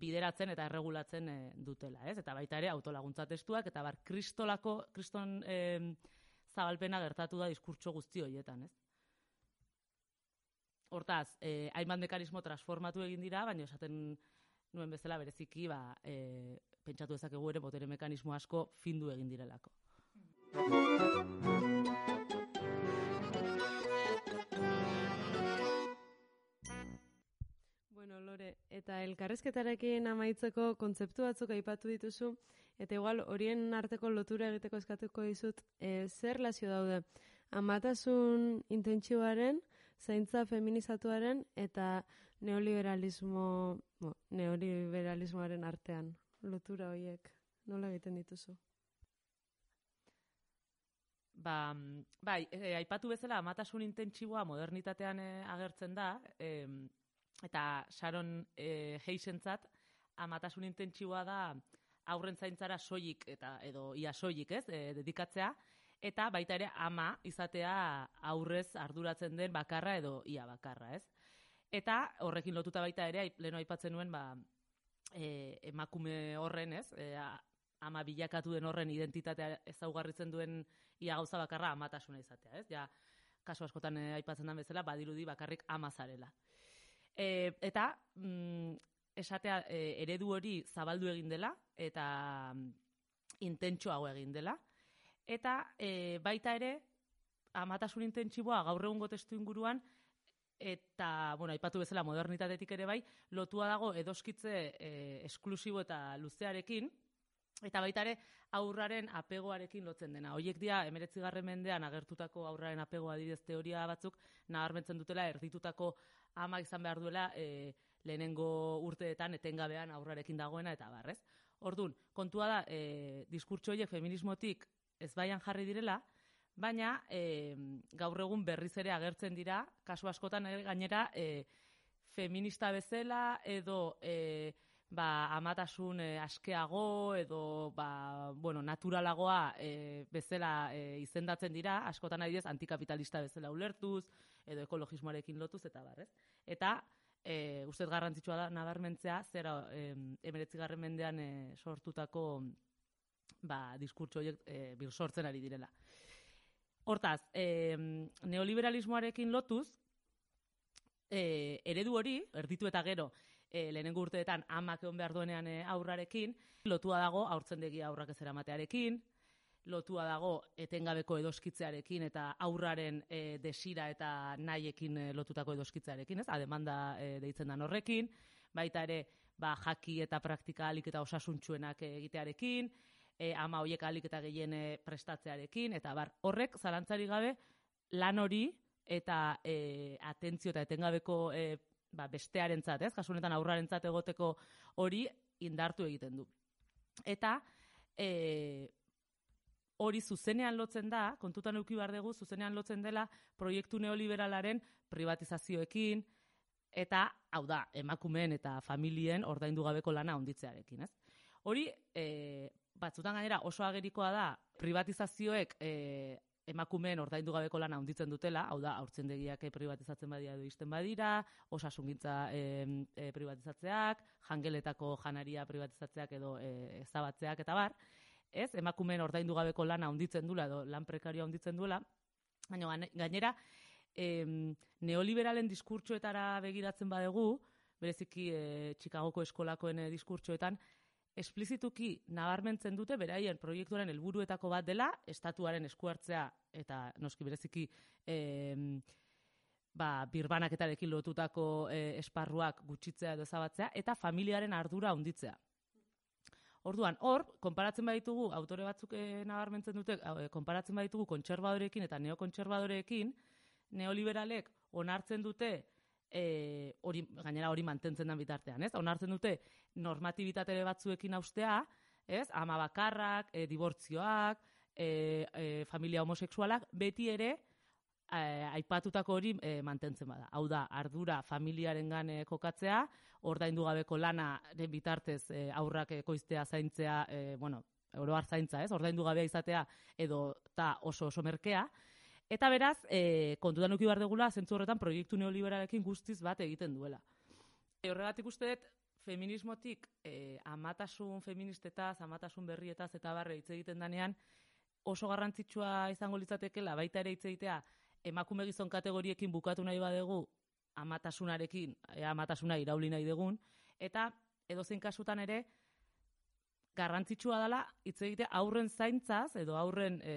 bideratzen eta erregulatzen e, dutela, ez? Eta baita ere, autolaguntza testuak, eta bar, kristolako, kriston e, zabalpena gertatu da diskurtso guzti horietan, ez? Hortaz, eh, hainbat mekanismo transformatu egin dira, baina esaten nuen bezala bereziki, ba, eh, pentsatu dezakegu ere botere mekanismo asko findu egin direlako. Bueno, Lore, eta elkarrezketarekin amaitzeko kontzeptu batzuk aipatu dituzu, eta igual horien arteko lotura egiteko eskatuko dizut, e, zer lazio daude? Amatasun intentsiboaren, zaintza feminizatuaren eta neoliberalismo, bo, neoliberalismoaren artean lotura horiek nola egiten dituzu? Ba, bai, e, aipatu bezala amatasun intentsiboa modernitatean e, agertzen da, e, eta Sharon e, Heisentzat amatasun intentsiboa da aurren zaintzara soilik eta edo ia soilik, ez, e, dedikatzea eta baita ere ama izatea aurrez arduratzen den bakarra edo ia bakarra, ez? Eta horrekin lotuta baita ere leno aipatzen nuen ba e, emakume horren, ez? E, ama bilakatu den horren identitatea ezaugarritzen duen ia gauza bakarra amatasuna izatea, ez? Ja, kasu askotan eh, aipatzen den bezala, badirudi bakarrik ama zarela. E, eta mm, esatea e, eredu hori zabaldu egin dela eta mm, intentsuago egin dela. Eta e, baita ere, amatasun intentsiboa gaur egungo testu inguruan, eta, bueno, aipatu bezala modernitatetik ere bai, lotua dago edoskitze e, esklusibo eta luzearekin, eta baita ere aurraren apegoarekin lotzen dena. Hoiek dira, emeretzigarren mendean agertutako aurraren apegoa adibidez teoria batzuk, nabarmentzen dutela erditutako ama izan behar duela e, lehenengo urteetan etengabean aurrarekin dagoena eta barrez. Ordun, kontua da, e, diskurtso horiek feminismotik ez baian jarri direla, baina e, gaur egun berriz ere agertzen dira, kasu askotan ere gainera e, feminista bezala edo e, ba, amatasun e, askeago edo ba, bueno, naturalagoa e, bezala e, izendatzen dira, askotan adibidez antikapitalista bezala ulertuz edo ekologismoarekin lotuz eta barrez. Eta e, uste garrantzitsua da nabarmentzea zera e, emeretzigarren mendean e, sortutako ba, diskurtso horiek e, bir sortzen ari direla. Hortaz, e, neoliberalismoarekin lotuz, e, eredu hori, erditu eta gero, e, lehenengo urteetan amak egon behar duenean e, aurrarekin, lotua dago aurtzendegi aurrak ez eramatearekin, lotua dago etengabeko edoskitzearekin eta aurraren e, desira eta nahiekin e, lotutako edoskitzearekin, ez? Ademanda e, deitzen dan horrekin, baita ere ba, jaki eta praktika alik eta osasuntxuenak egitearekin, e, ama hoiek alik eta gehien e, prestatzearekin, eta bar, horrek zalantzari gabe lan hori eta e, atentzio eta etengabeko e, ba, bestearentzat, ez? Kasu honetan aurrarentzat egoteko hori indartu egiten du. Eta e, hori zuzenean lotzen da, kontutan eduki behar dugu, zuzenean lotzen dela proiektu neoliberalaren privatizazioekin, eta, hau da, emakumeen eta familien ordaindu gabeko lana onditzearekin, ez? Hori, e, batzutan gainera oso agerikoa da, privatizazioek e, emakumeen ordaindu gabeko lana handitzen dutela, hau da, haurtzendegiak privatizatzen badia edo isten badira, osasungintza e, e, privatizatzeak, jangeletako janaria privatizatzeak edo e, ezabatzeak eta bar, ez, emakumeen ordaindu gabeko lana handitzen duela edo lan prekarioa handitzen duela, baina gainera, em, neoliberalen diskurtsoetara begiratzen badegu, bereziki e, Chicagoko eskolakoen e, diskurtsoetan, esplizituki nabarmentzen dute beraien proiektuaren helburuetako bat dela estatuaren eskuartzea eta noski bereziki em, ba, birbanaketarekin lotutako e, esparruak gutxitzea edo ezabatzea eta familiaren ardura handitzea. Orduan, hor, konparatzen baditugu, autore batzuk eh, nabarmentzen dute, eh, konparatzen baditugu kontserbadorekin eta neokontserbadorekin, neoliberalek onartzen dute eh, hori gainera hori mantentzen den bitartean, ez? Onartzen dute normatibitate batzuekin austea, ez? Ama bakarrak, e, dibortzioak, e, e, familia homosexualak, beti ere eh, aipatutako hori eh, mantentzen bada. Hau da, ardura familiarengan eh, kokatzea, ordaindu gabeko lanaren bitartez eh, aurrak ekoiztea zaintzea, eh, bueno, oroar zaintza, ez? Ordaindu gabea izatea edo ta oso oso merkea. Eta beraz, e, kontutan uki behar degula, zentzu horretan proiektu neoliberalekin guztiz bat egiten duela. E, horregatik uste dut, feminismotik e, amatasun feministetaz, amatasun berrietaz eta barre hitz egiten danean, oso garrantzitsua izango litzatekeela baita ere hitz egitea emakume gizon kategoriekin bukatu nahi badegu amatasunarekin, e, amatasuna irauli nahi dugun, eta edozein kasutan ere garrantzitsua dela hitz egitea aurren zaintzaz edo aurren e,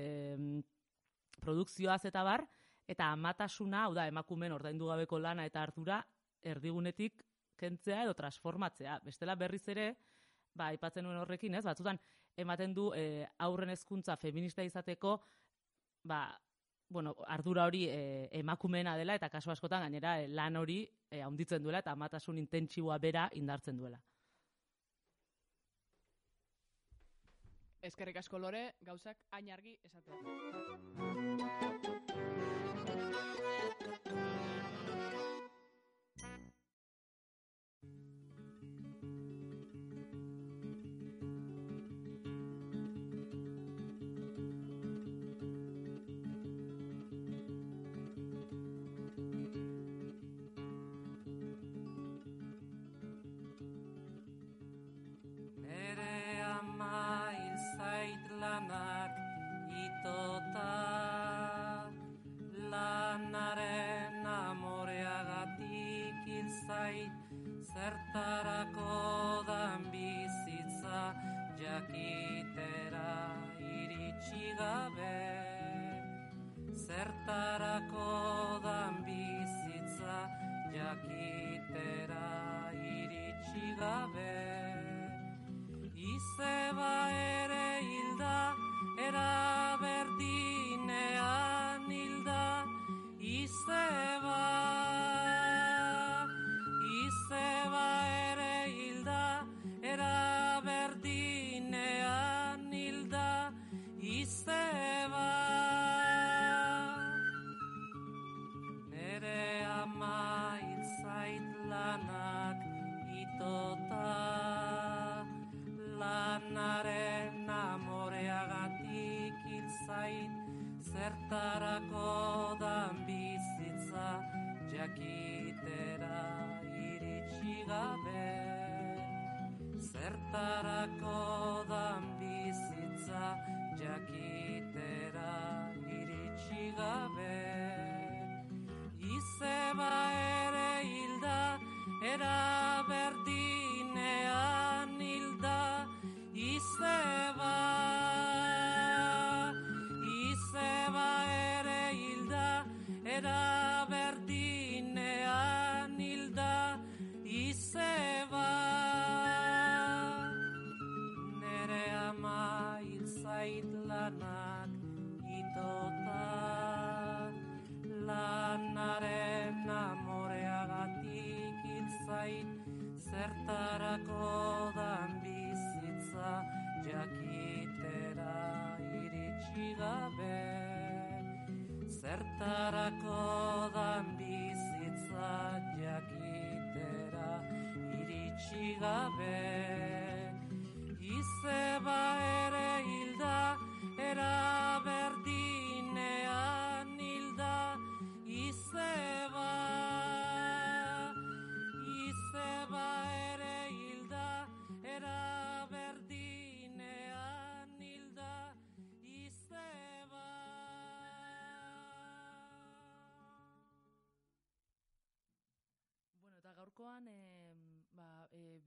produkzioaz eta bar, eta amatasuna, hau da, emakumeen ordaindu gabeko lana eta ardura erdigunetik kentzea edo transformatzea. Bestela berriz ere, ba, aipatzen nuen horrekin, ez? Batzutan, ematen du e, aurren hezkuntza feminista izateko, ba, bueno, ardura hori e, emakumeena dela eta kasu askotan gainera e, lan hori e, duela eta amatasun intentsiboa bera indartzen duela. Eskerrik asko lore, gauzak hain argi esatea.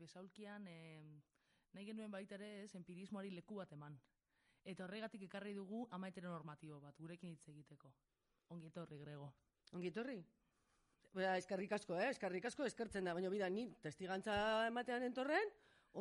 Besaulkian, e, nahi genuen baita ere ez, empirismoari leku bat eman. Eta horregatik ekarri dugu ama heteronormatibo bat, gurekin hitz egiteko. Ongi etorri, Grego. Ongi etorri? Bera, eskarrik asko, eh? Eskarrik asko eskertzen da, baina bida, ni testigantza ematean entorren,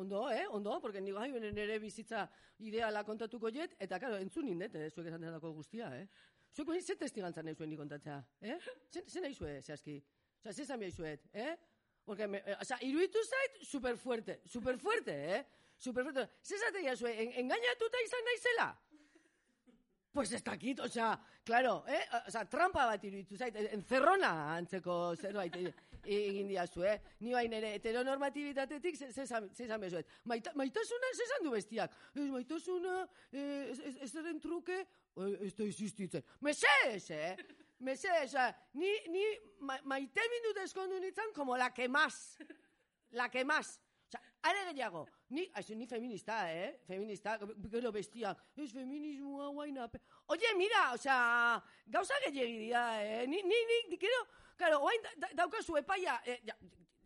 ondo, eh? Ondo, porque ni gai nere bizitza ideala kontatuko jet, eta, karo, entzun nindet, eh? Zuek esan dako guztia, eh? Zuek hori ze testigantza nahi zuen kontatzea, eh? Ze, ze nahi zuen, zehazki? Osa, ze zan zuet, eh? Porque, me, eh, osa, iruditu zait, super fuerte, super fuerte, eh? Super fuerte. Ze zateia zuen, en, engañatuta izan naizela? Pues ez dakit, osea, claro, eh? Osea, trampa bat iruditu zait, encerrona antzeko zerbait egin diazu, eh? Ni bain ere heteronormatibitatetik ze ze esan- ze esan bezuet. Maita, maitasuna ze esan du bestiak. Ez maitasuna, eh, ez, ez, ez truke, eh, ez da existitzen. Meses, eh? Meses, osea, ni, ni ma, maite mindut eskondu nintzen como la que más. La que más. Osa, are gehiago, ni, aizu, ni feminista, eh? Feminista, gero bestiak, ez feminismoa guaina. Oye, mira, osea, gauza gehiagi dira, eh? Ni, ni, ni, gero, claro, oain da, da, daukazu epaia, eh, ja,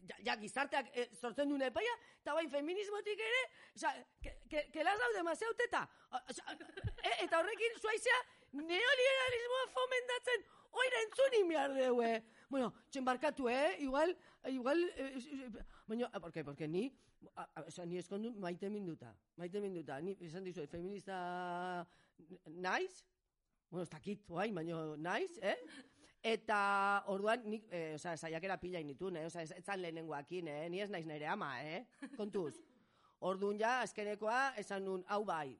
ja, ja, gizarteak eh, sortzen duen epaia, eta bain feminismotik ere, osea, ke, ke, ke las daude mazeuteta. Osea, e, eta horrekin zuaizea neoliberalismoa fomendatzen, oira entzuni behar deu, eh? Bueno, txenbarkatu, eh? Igual, igual, eh, eh, baina, ah, porque, porque ni, a, a, osea, ni eskondu maite minduta, maite minduta, ni esan dizuet, feminista naiz, bueno, ez dakit, oain, baina naiz, eh? Eta orduan, nik, eh, osea, saiakera pila initun, eh? Ez, ez zan lehenengoakin, eh? Ni ez naiz nire ama, eh? Kontuz. Orduan ja, azkenekoa, esan nun, hau bai,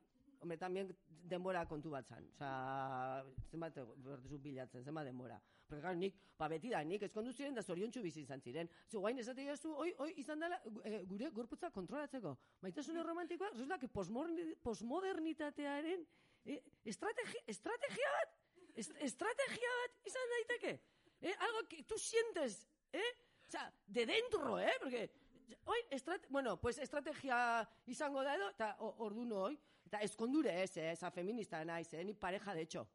Hombre, también denbora kontu bat zan. Osa, zenbat bertezu bilatzen, zenbat denbora. Porque, claro, nik, ba, beti da, nik ezkondu ziren da zoriontsu bizi izan ziren. Zu, guain esate jazu, oi, oi, izan dela, eh, gure gorputza kontrolatzeko. Maitasune romantikoa, posmoderni- posmodernitatearen eh, estrategi, estrategia bat, est, estrategia bat izan daiteke. Eh, algo que tú sientes, eh? O sea, de dentro, eh? Porque, Oi, estrat bueno, pues estrategia izango da edo, eta ordu hoi, eta eskondure ez, eh, eza feminista naiz, eh, ni pareja de hecho.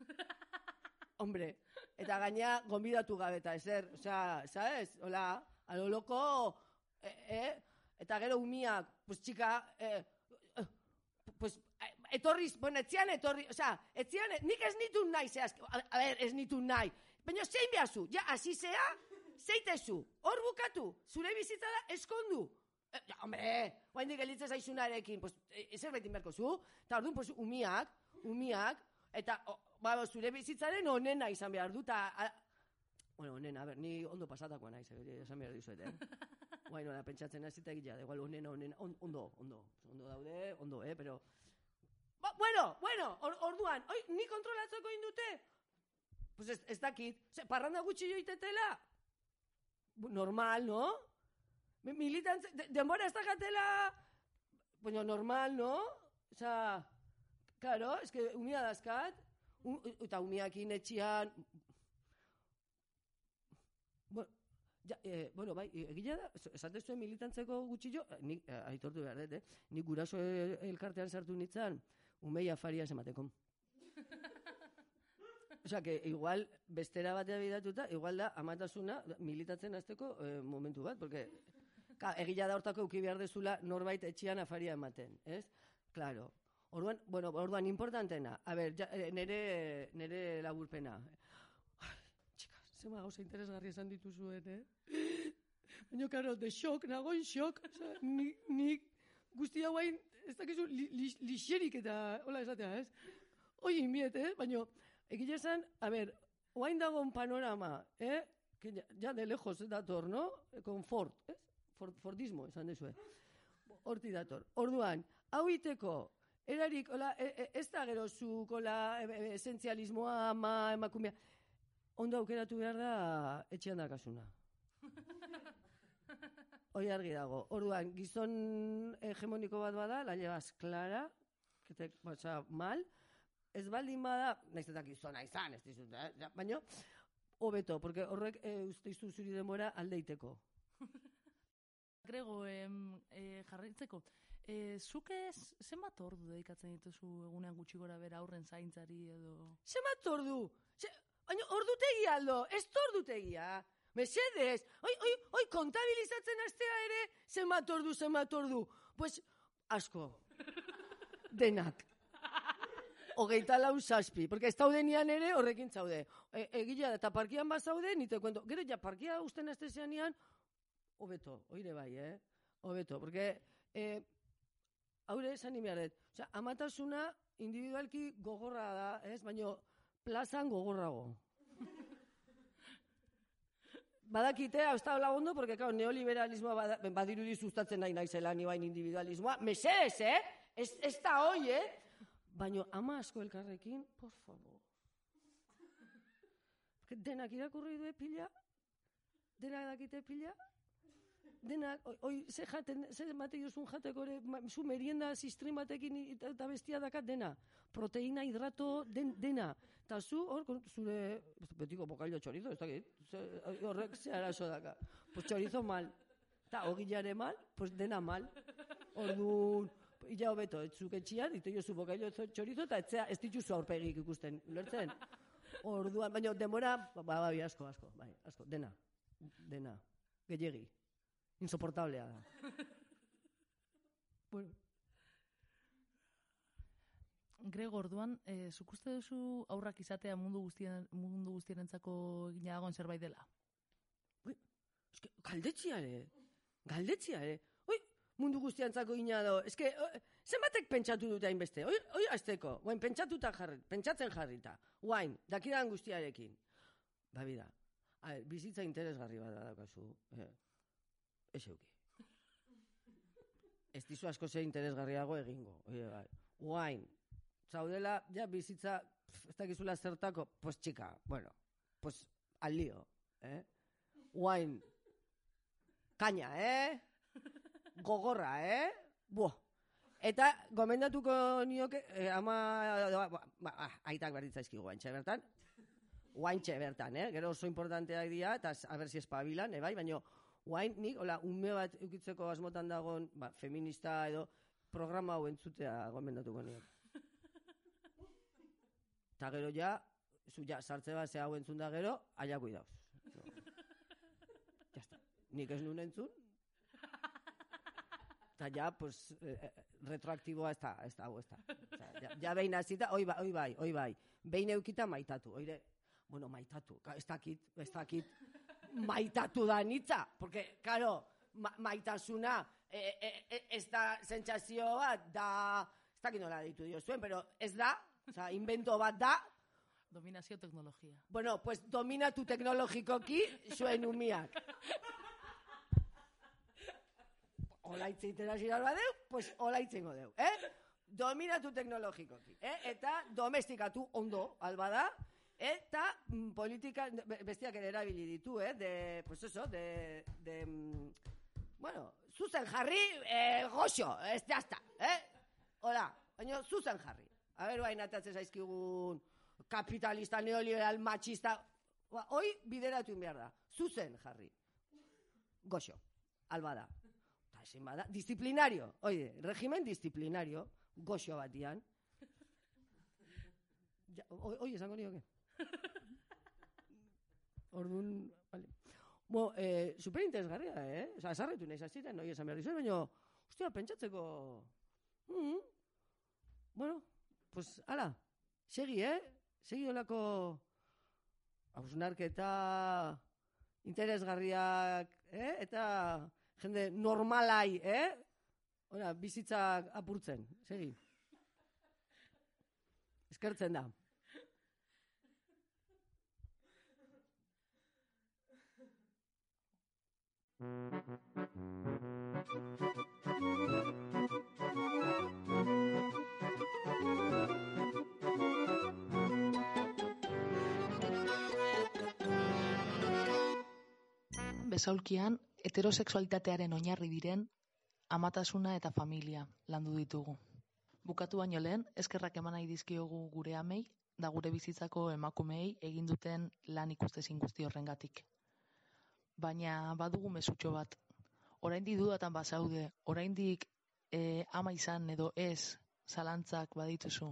Hombre, Eta gaina, gonbidatu gabe eta ezer, osea, ¿sabes? Hola, a lo loco, eh, eh? Eta gero umiak, pues txika, eh, eh, pues, eh, etorriz, bueno, etzian etorri, osea, etzian, nik ez nitu nahi, zehaz, a, a ver, ez nitu nahi. Baina zein behazu, ja, hasi zea, zeitezu, hor bukatu, zure bizitza da eskondu. Eh, ja, hombre, guain dik elitzen zaizunarekin, pues, eh, ezer beti merko zu, eta orduan, pues, umiak, umiak, eta, o, ba, zure bizitzaren onena izan behar du, eta, bueno, onena, a ber, ni ondo pasatakoa naiz, eh, esan behar dizuet, eh? Guain, nola, pentsatzen hasita egitea, da, igual, onena, onena, on, ondo, ondo, ondo daude, ondo, eh, pero... Ba, bueno, bueno, or, orduan, oi, ni kontrolatzeko indute? Pues ez, ez dakit, Ze, parranda gutxi joitetela? Normal, no? Mi- Militantze, de, denbora ez dakatela, bueno, normal, no? Osa, claro, es que umia dazkat, eta umiakin etxian, bueno, Ja, eh, bueno, bai, egila da, es- esaten zuen militantzeko gutxillo, eh, nik eh, aitortu behar dut, eh? Nik guraso el- elkartean sartu nitzan, umei afaria emateko. Osea, que igual bestera batea bidatuta, igual da amatasuna militatzen hasteko eh, momentu bat, porque ka, egila da hortako euki behar dezula norbait etxian afaria ematen, ez? Claro. Orduan, bueno, orduan importantena. A ber, ja, eh, nere, nere laburpena. Txika, zema gauza interesgarri esan dituzuen, eh? Baina, karo, de shock, nagoin shock. Osea, nik, nik guzti hauain, ez dakizu, li, li, lixerik eta, hola esatea, ez? Oi, inbiet, eh? Baina, egia esan, a ber, oain dago un panorama, eh? Que ya, ya de lejos dator, no? Confort, ez? Ford, Fordismo, esan dezue. Horti dator. Orduan, hau iteko, erarik, hola, e, e, ez da gero zuk, hola, e, e, esentzialismoa, ama, emakumea, ondo aukeratu behar da etxean dakasuna. Hoi argi dago. Orduan, gizon hegemoniko bat bada, la llevas clara, que te pasa mal, ez baldin bada, naiz eta gizona izan, ez dizut, eh? Baina, hobeto, porque horrek e, uste izu zuri denbora aldeiteko. Grego, em, e, jarraitzeko, e, zuk ez, zenbat ordu dedikatzen dituzu egunean gutxi gora bera aurren zaintzari edo... Zenbat ordu? Ze, baina ordutegi aldo, ez ordutegia. Mesedez, oi, oi, oi, kontabilizatzen astea ere, zenbat ordu, zenbat ordu. Pues, asko. Denak. Hogeita lau zazpi, porque ez daudenian ere horrekin zaude. E, egila da, eta parkian bat zaude, nite kuento. Gero ja, parkia usten estezianian, hobeto, oire bai, eh? Hobeto, porque, eh, haure esan imiaret, osea, amatasuna individualki gogorra da, ez? Baina plazan gogorrago. Badakite, hau hola ondo, porque, claro, neoliberalismoa badirudi sustatzen nahi naizela ni bain individualismoa. Mesedez, eh? Ez, ez da hoi, eh? Baina ama asko elkarrekin, por favor. Denak irakurri du pila? Denak dakite pila? Denak, oi, ze jaten, ze mate jozun jateko ere, zu merienda sistrin batekin eta, bestia dakat dena. Proteina, hidrato, den, dena. Eta zu, hor, zure, betiko bokailo txorizo, ez dakit, ze- horrek ze arazo daka. Pues txorizo mal. Eta ogilare mal, pues dena mal. Orduan, ila hobeto, etzuk etxian, ite jozu bokailo txorizo, eta etzea, ez dituzu aurpegik ikusten, ulertzen? Orduan, baina demora, ba, ba, bai, asko, asko, bai, asko, dena, dena, gehiegi, insoportablea da. bueno, Grego, orduan, e, zuk uste duzu aurrak izatea mundu guztien, mundu guztierentzako gina dagoen zerbait dela? eske, galdetxia ere, galdetxia ere, oi, mundu guztiantzako ina do, eske, o, zenbatek pentsatu dute hainbeste, oi, oi azteko, guain pentsatuta jarri, pentsatzen jarrita, guain, dakidan guztiarekin, ba, bida, a ver, bizitza interesgarri bat daukazu, eh, ez euki. Ez dizu asko ze interesgarriago egingo, oie, bai, guain, zaudela, ja, bizitza, pf, ez dakizula zertako, pues txika, bueno, pues al lío, eh? Guain, kaina, eh? Gogorra, eh? Buah. Eta gomendatuko nioke, eh, ama, ba, ba, aitak berditzaizki guaintxe bertan, guaintxe bertan, eh? Gero oso importanteak dira, eta a ber si espabilan, eh, bai? Baina, guain nik, hola, ume bat eukitzeko asmotan dagon, ba, feminista edo, programa hau entzutea gomendatuko nioke. Eta gero ja, zu ja sartze bat ze hau entzun da gero, aia kuidauz. ya está. Nik ez nun entzun. Eta ja, pues, eh, eh, retroaktiboa ez da, ez da, hau ez da. Ja, ja behin hasita, oi bai, oi bai, oi bai. Behin eukita maitatu, oire, bueno, maitatu, ez dakit, ez dakit, maitatu da nitza, porque, karo, ma, maitasuna, e, e, ez da sentsazio bat, da, ez dakit nola ditu dio zuen, pero ez da, oza, invento bat da, Dominazio teknologia. bueno, pues dominatu teknologikoki zuen umiak. Ola itzeiten hasi badeu, pues ola itzengo deu, eh? Dominatu teknologikoki, eh? Eta domestikatu ondo, albada, eta mm, politika, be- bestiak ere erabili ditu, eh? De, pues eso, de, de, mm, bueno, zuzen jarri, eh, goxo, ez jazta, eh? Hola, baina zuzen jarri. A ber, bain atatzen zaizkigun kapitalista, neoliberal, machista, ba, hoi bideratu behar da. Zuzen jarri. Goxo, albada. Ta ezin bada, disciplinario, oide, regimen disciplinario, goxo batian. Ja, oi, oi, esango nioke. Orduan, vale. Bo, eh, superinteresgarria, eh? Osa, esarretu nahi zaziren, noi esan behar dizuen, baina, ostia, pentsatzeko... Mm Bueno, pues, ala, segi, eh? Segi olako hausnarketa interesgarriak, eh? Eta jende normalai, eh? Ora, bizitzak apurtzen, segi. Eskertzen da. Besaulkian, heterosexualitatearen oinarri diren amatasuna eta familia landu ditugu. Bukatu baino lehen, eskerrak eman nahi dizkiogu gure amei, da gure bizitzako emakumeei egin duten lan ikustezin guzti horrengatik. Baina badugu mesutxo bat. Oraindik dudatan bazaude, oraindik e, ama izan edo ez zalantzak badituzu.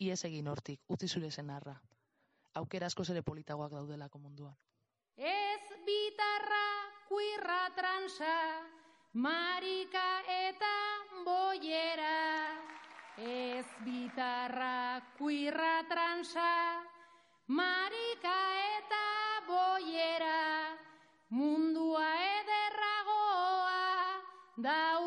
Iez egin hortik, utzi zure senarra. Aukera askoz ere politagoak daudelako munduan. Ez bitarra, kuirra transa, marika eta boiera. Ez bitarra, kuirra transa, marika Thou